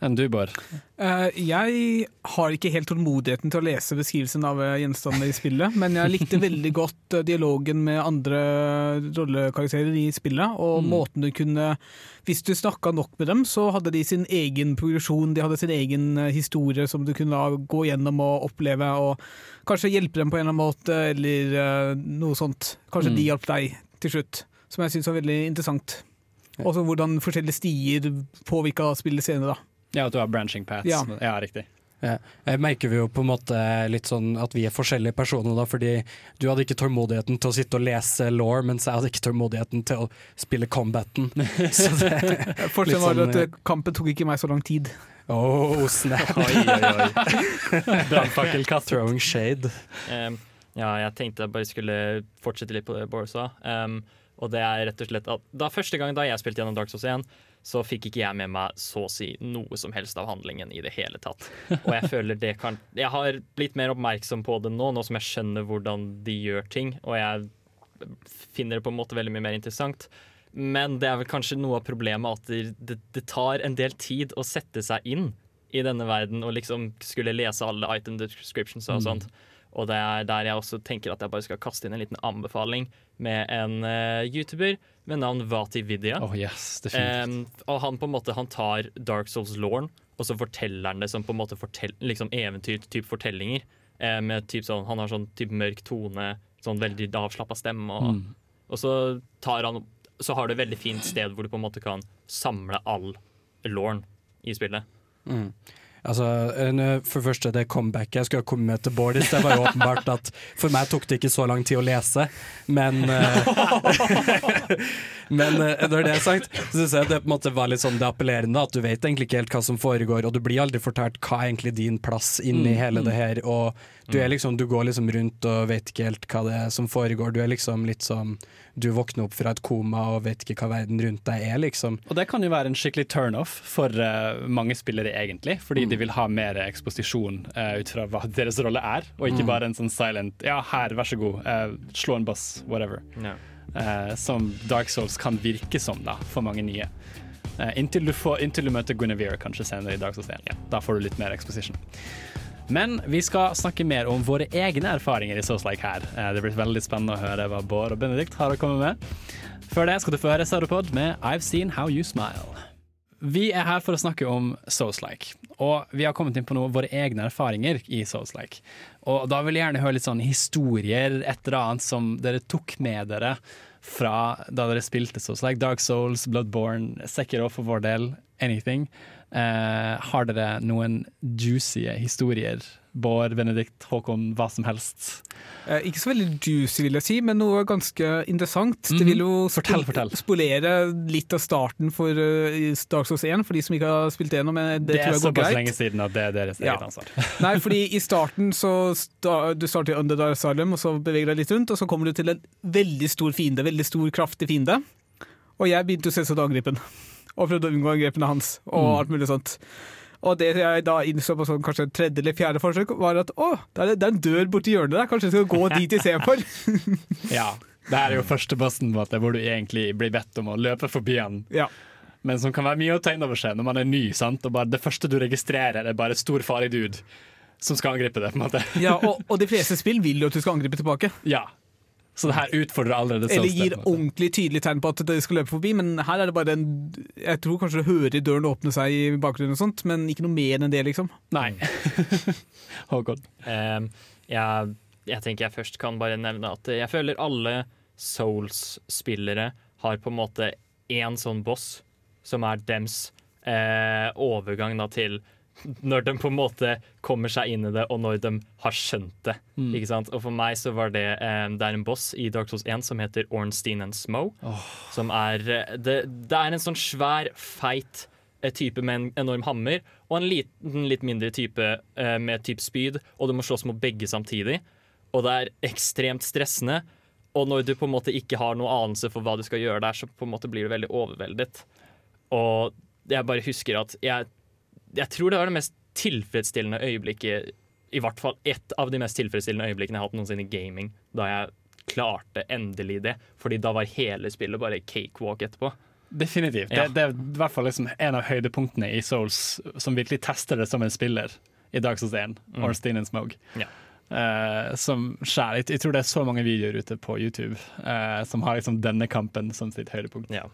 S2: Enn du, Bård?
S4: Uh, jeg har ikke helt tålmodigheten til å lese beskrivelsen av gjenstandene i spillet, men jeg likte veldig godt eh, dialogen med andre rollekarakterer i spillet, og måten du kunne Hvis du snakka nok med dem, så hadde de sin egen progresjon, de hadde sin egen eh, historie som du kunne gå gjennom og oppleve, og kanskje hjelpe dem på en eller annen måte, eller eh, noe sånt. Kanskje de hjalp deg til slutt, som jeg syns var veldig interessant. Også hvordan forskjellige stier påvirka spillet senere, da.
S2: Ja, at du har branching paths.
S4: Ja.
S2: ja riktig.
S5: Ja. Jeg merker vi jo på en måte litt sånn at vi er forskjellige personer, da, fordi du hadde ikke tålmodigheten til å sitte og lese law, mens jeg hadde ikke tålmodigheten til å spille combaten. Så det
S4: Forskjellen var
S5: sånn,
S4: at eh, kampen tok ikke meg så lang tid.
S5: Oh, snap!
S2: Oi, oi, oi. Brannfakkelkatt.
S5: Throwing shade.
S3: Um, ja, jeg tenkte jeg bare skulle fortsette litt på det Bård sa. Um, og det er rett og slett at da Første gang da jeg spilte gjennom Dark Souls 1, så fikk ikke jeg med meg så å si noe som helst av handlingen i det hele tatt. Og jeg føler det kan Jeg har blitt mer oppmerksom på det nå, nå som jeg skjønner hvordan de gjør ting, og jeg finner det på en måte veldig mye mer interessant. Men det er vel kanskje noe av problemet at det, det, det tar en del tid å sette seg inn i denne verden og liksom skulle lese alle item descriptions og sånt. Og det er der jeg også tenker at jeg bare skal kaste inn en liten anbefaling med en uh, YouTuber med navn Vati Vidya.
S2: Oh yes, definitivt.
S3: Og han på en måte Han tar Dark Souls-lauren, og så forteller han det som på en måte fortell, liksom eventyr-type fortellinger. Um, med typ sånn, han har sånn type mørk tone, sånn veldig avslappa stemme. Og,
S2: Mm.
S3: og så tar han Så har du et veldig fint sted hvor du på en måte kan samle all lauren i spillet.
S5: Altså, eh, for det første, det comebacket jeg skulle ha kommet til Bårdis, det var jo åpenbart at for meg tok det ikke så lang tid å lese, men eh, Men eh, når det er sagt, så syns jeg det på en måte var litt sånn det appellerende, at du vet egentlig ikke helt hva som foregår, og du blir aldri fortalt hva er egentlig din plass inni hele det her, og du, er liksom, du går liksom rundt og vet ikke helt hva det er som foregår. Du er liksom litt sånn Du våkner opp fra et koma og vet ikke hva verden rundt deg er, liksom.
S2: Og det kan jo være en skikkelig turnoff for uh, mange spillere, egentlig. Fordi de vil ha mer eksposisjon uh, ut fra hva deres rolle er, og ikke bare en sånn silent Ja, her, vær så god, uh, slå en boss, whatever.
S3: No.
S2: Uh, som Dark Souls kan virke som da, for mange nye. Eh, inntil, du får, inntil du møter Guinevere kanskje senere i Dark Souls 1. Da får du litt mer exposition. Men vi skal snakke mer om våre egne erfaringer i Souls-like her. Eh, det blir veldig spennende å høre hva Bård og Benedikt har å komme med. Før det skal du få høre Sauropod med I've Seen How You Smile. Vi er her for å snakke om Souls-like, og vi har kommet inn på noe, våre egne erfaringer i Souls-like. Og da vil jeg gjerne høre litt sånn historier, et eller annet som dere tok med dere fra da dere spilte Souls-like. Dark Souls, Bloodborne, Sekiro for vår del, anything. Eh, har dere noen juicy historier? Bård, Benedikt, Håkon, hva som helst.
S4: Eh, ikke så veldig juicy, vil jeg si, men noe ganske interessant. Det vil jo
S2: Mhm. Fortell, fortell.
S4: spolere litt av starten for uh, Dark Souls 1, for de som ikke har spilt det ennå. Det,
S2: Det, er
S4: tror jeg går
S2: såpass
S4: greit.
S2: lenge siden at det er deres
S4: Ja.
S2: eget ansvar.
S4: Nei, fordi i starten så sta, Du starter i Underdar Asylum, og så beveger deg litt rundt, og så kommer du til en veldig stor fiende, veldig stor, kraftig fiende. Og jeg begynte å se så angripen, og prøvde å unngå angrepene hans, og
S2: Mm.
S4: alt mulig sånt. Og det jeg da innså på sånn kanskje tredje eller fjerde forsøk, var at å, det er, en dør borti hjørnet der, kanskje jeg skal gå dit istedenfor.
S2: Ja. Det her er jo første bossen på at måte, hvor du egentlig blir bedt om å løpe forbi han.
S4: ja.
S2: Men som kan være mye å ta inn over seg når man er ny. sant? Og bare Det første du registrerer, er bare stor, farlig dude som skal angripe det. på en måte.
S4: ja og, og de fleste spill vil jo at du skal angripe tilbake.
S2: Ja. Så det her utfordrer allerede
S4: Eller
S2: Souls
S4: gir ordentlig tydelig tegn på at det skal løpe forbi, men her er det bare en Jeg tror kanskje du hører døren åpne seg i bakgrunnen, og sånt, men ikke noe mer enn det, liksom.
S2: Nei. Håkon.
S3: Ehm, jeg, jeg tenker jeg først kan bare nevne at jeg føler alle Souls-spillere har på en måte én sånn boss som er dems eh, overgang da til når de på en måte kommer seg inn i det, og når de har skjønt det. Ikke sant? Og for meg så var det um, Det er en boss i Dark Souls 1 som heter Ornstein and Smo. Som er eh, det, det er en sånn svær, feit eh, type med en enorm hammer, og en liten, litt mindre type uh, med type spyd, og du må slåss mot begge samtidig. Og det er ekstremt stressende. Og når du på en måte ikke har noe anelse for hva du skal gjøre der, så på en måte blir du veldig overveldet. Og jeg bare husker at jeg, jeg tror det var det mest tilfredsstillende øyeblikket I hvert fall ett av de mest tilfredsstillende øyeblikkene jeg har hatt noensinne i gaming. Da jeg klarte endelig det. Fordi da var hele spillet bare cakewalk etterpå.
S2: Definitivt.
S3: Ja.
S2: Det, det er i hvert fall liksom en av høydepunktene i Souls som virkelig tester det som en spiller i Dark Souls 1,
S3: Mm.
S2: Ornstein and Smoke.
S3: Ja.
S2: Eh, som skjær. Jeg, tror det er så mange videoer ute på YouTube uh, som har liksom denne kampen som sitt høydepunkt.
S3: Ja.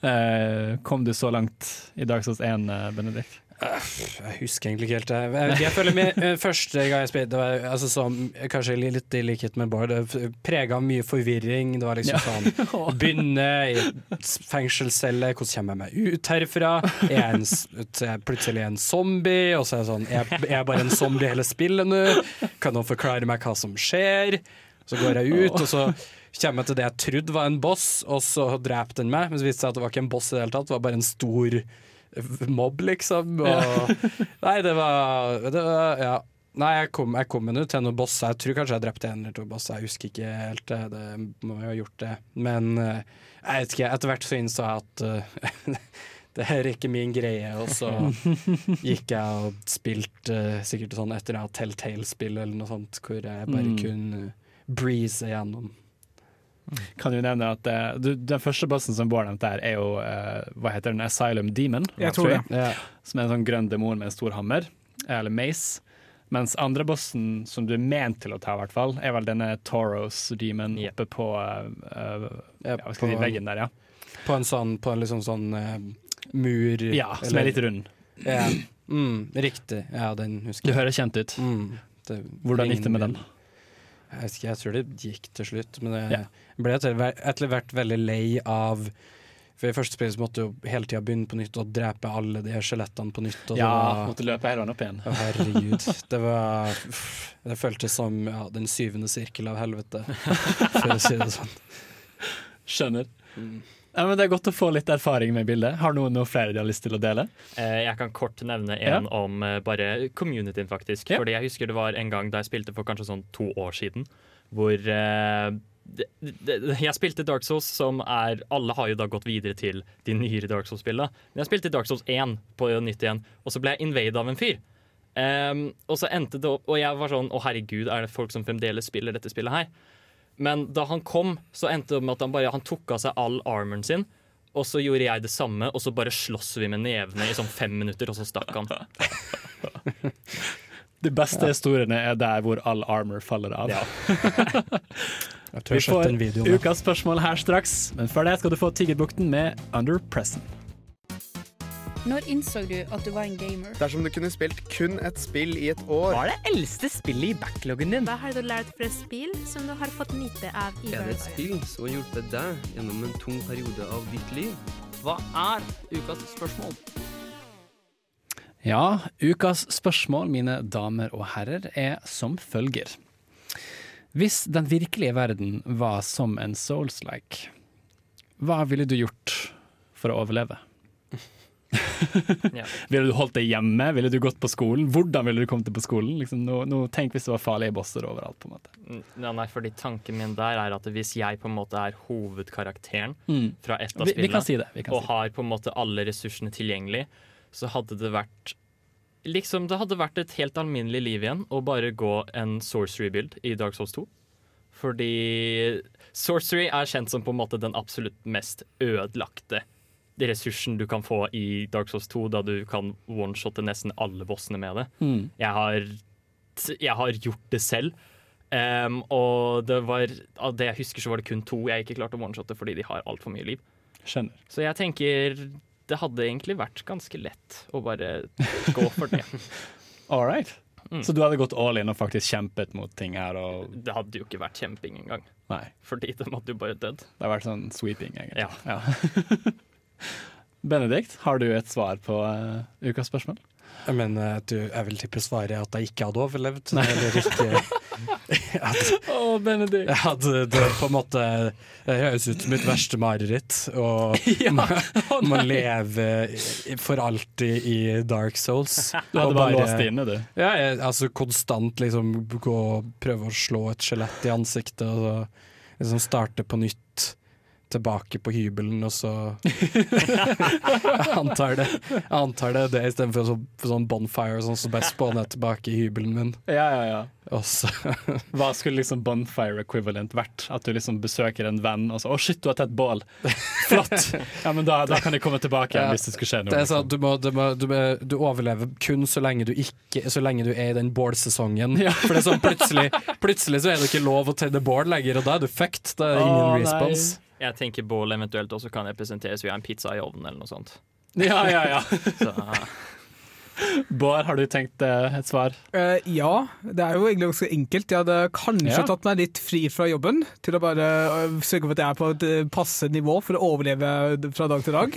S2: uh, kom du så langt i Dark Souls 1, eh, Benedikt?
S5: Jeg husker egentlig ikke helt det. Jeg, føler med, eh, Første gang jeg spilte, var altså som, kanskje litt i likhet med Bård, det prega mye forvirring. Det var liksom sånn Begynne i fengselscelle, hvordan kommer jeg meg ut herfra? Er jeg, en, er jeg plutselig en zombie? Og så er jeg sånn, er jeg, er jeg bare en zombie hele spillet nå? Kan noen forklare meg hva som skjer? Så går jeg ut, og så kommer jeg til det jeg trodde var en boss, og så dreper den meg. Men så viste det seg at det var ikke en boss i det hele tatt, det var bare en stor mobb, liksom. Og, nei, det var, det var Ja. Nei, jeg kom, jeg kom nå til noen bosser. Jeg tror kanskje jeg drepte en eller to bosser. Jeg husker ikke helt det. Det må jo ha gjort det. Men eh, jeg vet ikke, etter hvert så innså jeg at uh, det her er ikke min greie. Og så gikk jeg og spilte uh, sikkert sånn etter jeg hadde Telltale-spill eller noe sånt, hvor jeg bare
S2: Mm.
S5: kunne breeze gjennom.
S2: Kan jo nevne at uh, du, Den første bossen som Bård nevnte her, er jo uh, hva heter den, Asylum Demon.
S4: Jeg tror det.
S5: Ja.
S2: Som er en sånn grønn demon med en stor hammer, eller mace. Mens andre bossen som du er ment til å ta, hvert fall, er vel denne Toros Demon
S3: Ja.
S2: oppe på uh,
S5: Ja,
S2: hva skal på, si, veggen der, ja.
S5: På en sånn, på en liksom sånn eh, mur
S2: Ja, som
S5: eller-
S2: er litt rund.
S5: Ja. Mm, riktig. Ja, den husker jeg.
S2: Det høres kjent ut.
S5: Mm, det
S2: Hvordan gikk det med den?
S5: Jeg ikke, jeg tror det gikk til slutt, men jeg
S2: Ja.
S5: ble etter hvert veldig lei av For i første spill så måtte du hele tida begynne på nytt og drepe alle de skjelettene på nytt.
S2: Ja,
S5: var,
S2: måtte løpe hele veien opp igjen.
S5: Herregud. Det var Det føltes som ja, den syvende sirkel av helvete, for å si det sånn.
S2: Skjønner. Ja, men Det er godt å få litt erfaring med bildet. Har noen noe flere de har lyst til å dele?
S3: Eh, Jeg kan kort nevne
S2: Ja.
S3: en om eh, bare communityen, faktisk.
S2: Ja.
S3: Fordi jeg husker det var en gang da jeg spilte for kanskje sånn to år siden, hvor eh, det, det, Jeg spilte Dark Souls, som er Alle har jo da gått videre til de nyere Dark Souls-spillene. Men jeg spilte Dark Souls 1 på nytt igjen, og så ble jeg invade av en fyr. Um, og så endte det opp Og jeg var sånn Å, herregud, er det folk som fremdeles spiller dette spillet her? Men da han kom, så endte det med at han bare Han tok av seg all armoren sin. Og så gjorde jeg det samme, og så bare slåss vi med nevene i sånn fem minutter, og så stakk han.
S2: De beste historiene er der hvor all armor faller av.
S3: Ja.
S2: Vi får ukas spørsmål her straks, men før det skal du få Tigerbukten med Under Present.
S6: Når innså du at du var en gamer?
S7: Dersom du kunne spilt kun et spill i et år
S8: Hva er det eldste spillet i backloggen din?
S9: Hva har du lært fra spill som du har fått nyte av i
S10: Er det et spill som har hjulpet deg gjennom en tung periode av ditt liv?
S3: Hva er ukas spørsmål?
S2: Ja, ukas spørsmål, mine damer og herrer, er som følger. Hvis den virkelige verden var som en Souls-like, hva ville du gjort for å overleve?
S3: Ja.
S2: Ville du holdt deg hjemme? Ville du gått på skolen? Hvordan ville du kommet deg på skolen? Liksom, nå, nå, tenk hvis det var farlige bosser overalt. på en måte.
S3: Mm, Ja, nei, fordi Tanken min der er at hvis jeg på en måte er hovedkarakteren
S2: Mm.
S3: fra et av spillene,
S2: si.
S3: Og har på en måte alle ressursene tilgjengelig, så hadde det vært Liksom, Det hadde vært et helt alminnelig liv igjen å bare gå en sorcery-build i Dark Souls 2. Fordi sorcery er kjent som på en måte den absolutt mest ødelagte ressursen du kan få i Dark Souls 2, da du kan one-shotte nesten alle bossene med det.
S2: Mm.
S3: Jeg har, jeg har gjort det selv. Um, og det var av det jeg husker, så var det kun to jeg ikke klarte å one-shotte fordi de har altfor mye liv.
S2: Skjønner.
S3: Så jeg tenker det hadde egentlig vært ganske lett å bare gå for det.
S2: All right.
S3: Mm.
S2: Så du hadde gått all in og faktisk kjempet mot ting her? Og,
S3: Det hadde jo ikke vært kjemping engang,
S2: nei,
S3: fordi de hadde jo bare dødd.
S2: det hadde vært sånn sweeping, egentlig.
S3: Ja.
S2: Benedikt, har du et svar på uh, ukas spørsmål?
S5: Jeg mener, du, jeg vil tippe svaret at jeg ikke hadde overlevd. Eller ikke at
S2: oh, Benedikt!
S5: jeg hadde det på en måte høres ut som mitt verste mareritt. Og man, man lever for alltid i Dark Souls.
S2: Du hadde bare låst det inne, du.
S5: Ja, jeg, altså konstant liksom gå og prøve å slå et skjelett i ansiktet, og så liksom starte på nytt. Tilbake på hybelen, og så antar det antar det, det istedenfor så, sånn bonfire sånn som så best spåner jeg tilbake i hybelen min.
S2: Ja, ja, ja. Hva skulle liksom bonfire equivalent vært? At du liksom besøker en venn og så 'Å, shit, du har tett bål'. Flott! Ja, men da, da kan de komme tilbake igjen
S5: Ja.
S2: hvis det skulle skje noe.
S5: Det er sånn,
S2: liksom.
S5: du, må, du, må, du, må, du overlever kun så lenge du ikke Så lenge du er i den bålsesongen.
S2: Ja.
S5: For det er sånn plutselig, plutselig så er det ikke lov å tenne bål lenger, og da er du fucked. Da er det ingen
S2: respons. nei.
S3: Jeg tenker bål eventuelt også kan representeres via en pizza i ovnen eller noe sånt.
S2: Ja, ja, ja.
S3: Så,
S2: Bård, har du tenkt eh, et svar?
S4: Uh, ja, det er jo egentlig ganske enkelt. Jeg hadde kanskje
S2: Ja.
S4: tatt meg litt fri fra jobben til å bare eh, sørge for at jeg er på et passe nivå for å overleve fra dag til dag.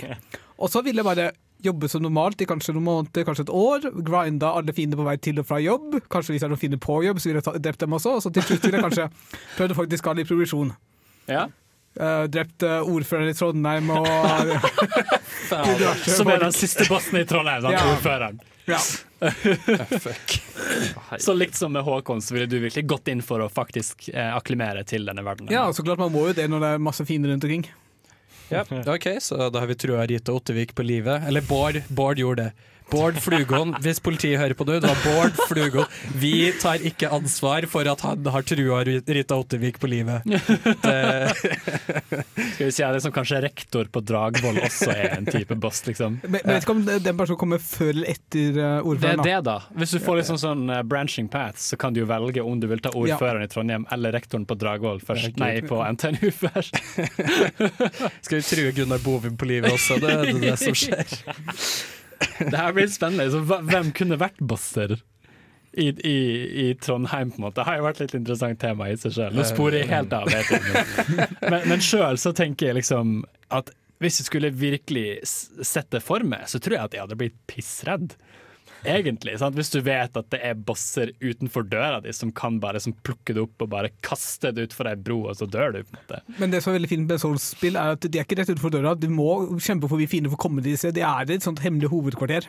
S4: Og så ville jeg bare jobbe som normalt i kanskje noen måneder, kanskje et år. Grinda alle fiender på vei til og fra jobb. Kanskje hvis det er noen fiender på jobb, så ville jeg ta- drept dem også. Og så til slutt ville jeg kanskje prøvd å faktisk ha litt progresjon.
S2: Ja.
S4: Eh, drept uh, ordføreren i Trondheim og
S2: Som er den siste bossen i Trondheim, den
S4: Ja.
S2: ordføreren.
S4: ja.
S2: Så likt som med Håkon, så ville du virkelig gått inn for å faktisk eh, akklimere til denne verdenen.
S4: ja, så klart man må jo det når det er masse fiender rundt omkring.
S5: Ja, ok, så da har vi trua Rita Ottevik på livet. Eller Bård. Bård gjorde det. Bård Flugon, hvis politiet hører på nå, det var Bård Flugon. Vi tar ikke ansvar for at han har trua Rita Ottevik på livet. Det,
S2: Skal vi si at det som kanskje rektor på Dragvoll også er en type boss, liksom.
S4: Men men vet ikke om den personen kommer før eller etter ordføreren.
S2: Det er det, da. Hvis du får liksom sånn eh, branching paths, så kan du jo velge om du vil ta ordføreren i Trondheim eller rektoren på Dragvoll først. Nei, på NTNU først.
S5: skal vi true Gunnar Bovim på livet også? Det er det, det som skjer.
S2: Det her blir spennende. Så hvem kunne vært bosser? I, i, I Trondheim, på en måte. Det har jo vært litt interessant tema i seg sjøl. Nå sporer jeg helt av. Vet jeg. Men, men sjøl så tenker jeg liksom at hvis jeg skulle virkelig sette for meg, så tror jeg at jeg hadde blitt pissredd. Egentlig. Sant? Hvis du vet at det er bosser utenfor døra di som kan bare som plukke det opp og bare kaste det utfor ei bro, og så dør du. på en måte.
S4: Men det som er veldig fint med Souls-spill, er at de er ikke rett utenfor døra. Du må kjempe forbi fiender for å komme til disse. Det er et sånt hemmelig hovedkvarter.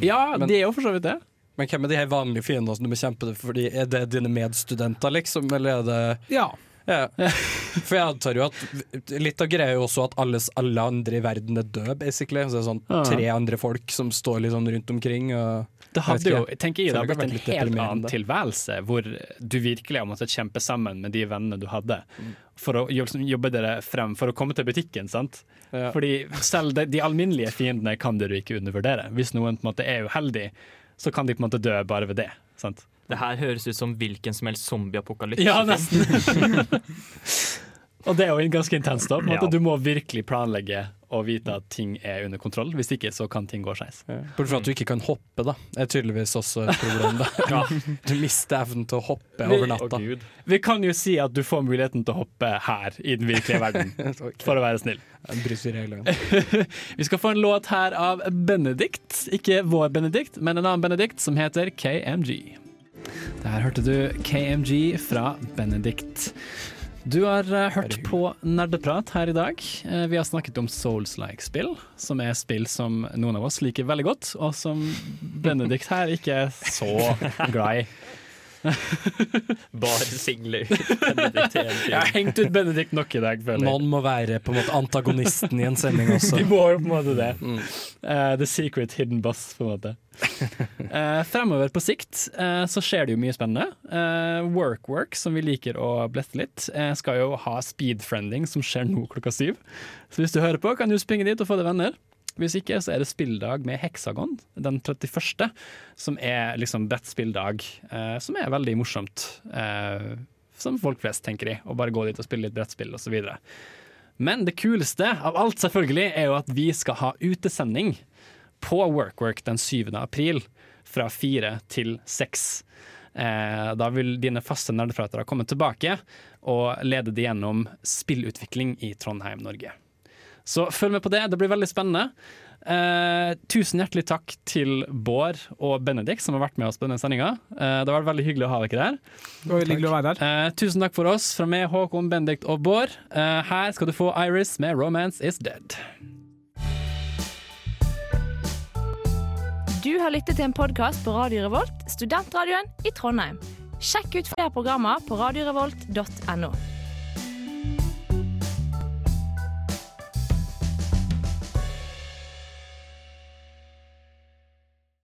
S2: Ja,
S5: Men-
S2: de er jo for så vidt det.
S5: Men hvem er de her vanlige fiendene som du må kjempe det fordi? Er det dine medstudenter, liksom? Eller er det
S4: Ja.
S5: Ja. For jeg antar jo at litt av greia er jo også at alles, alle andre i verden er døde, basically. Så det er sånn tre andre folk som står litt sånn rundt omkring. Og,
S2: Det
S5: Jeg
S2: hadde jo, tenker jeg, det hadde blitt en helt annen tilværelse, hvor du virkelig har måttet kjempe sammen med de vennene du hadde, for å jobbe, jobbe dere frem, for å komme til butikken. sant?
S5: Ja.
S2: Fordi selv de, de alminnelige fiendene kan dere ikke undervurdere. Hvis noen på en måte er uheldig, så kan de på en måte dø bare ved det. sant?
S3: Det her høres ut som hvilken som helst zombieapokalypse.
S2: Ja, nesten. Og det er jo ganske intenst. da, på en måte.
S3: Ja.
S2: Du må virkelig planlegge og vite at ting er under kontroll. Hvis ikke så kan ting gå skeis.
S5: Bortsett fra at du ikke kan hoppe, da. Det er tydeligvis også et problem. Da. Du mister evnen til å hoppe over natta.
S2: Vi kan jo si at du får muligheten til å hoppe her i den virkelige verden, for å være snill. Vi skal få en låt her av Benedikt. Ikke vår Benedikt, men en annen Benedikt som heter KMG. Der hørte du KMG fra Benedikt. Du har eh, hørt på Nerdeprat her i dag. Eh, vi har snakket om Souls-like-spill, som er spill som noen av oss liker veldig godt, og som Benedikt her ikke er så glad i.
S3: Bare singler.
S2: Jeg har hengt ut Benedikt nok i dag, føler jeg.
S5: Noen må være på en måte antagonisten i en sending også.
S2: De må jo på en måte det. Eh, the secret hidden boss, på en måte. Uh, fremover på sikt uh, så skjer det jo mye spennende. Uh, Workwork, som vi liker å blette litt, skal jo ha speedfriending som skjer nå klokka syv. Så hvis du hører på, kan du springe dit og få deg venner. Hvis ikke, så er det spilldag med Hexagon den 31., som er liksom brettspilldag, eh, som er veldig morsomt. Eh, som folk flest, tenker i, Å bare gå dit og spille litt brettspill osv. Men det kuleste av alt selvfølgelig er jo at vi skal ha utesending på Workwork den 7. april fra fire til seks. Eh, da vil dine faste nerdepratere komme tilbake og lede deg gjennom spillutvikling i Trondheim, Norge. Så følg med på det, det blir veldig spennende. Eh, tusen hjertelig takk til Bård og Benedikt som har vært med oss på denne sendinga. Eh, det har vært veldig hyggelig å ha dere der.
S4: Det var hyggelig å være der.
S2: Eh, tusen takk for oss fra meg, Håkon, Benedikt og Bård. Eh, her skal du få Iris med 'Romance Is Dead'.
S11: Du har lyttet til en podkast på Radio Revolt, studentradioen i Trondheim. Sjekk ut flere programmer på radiorevolt.no.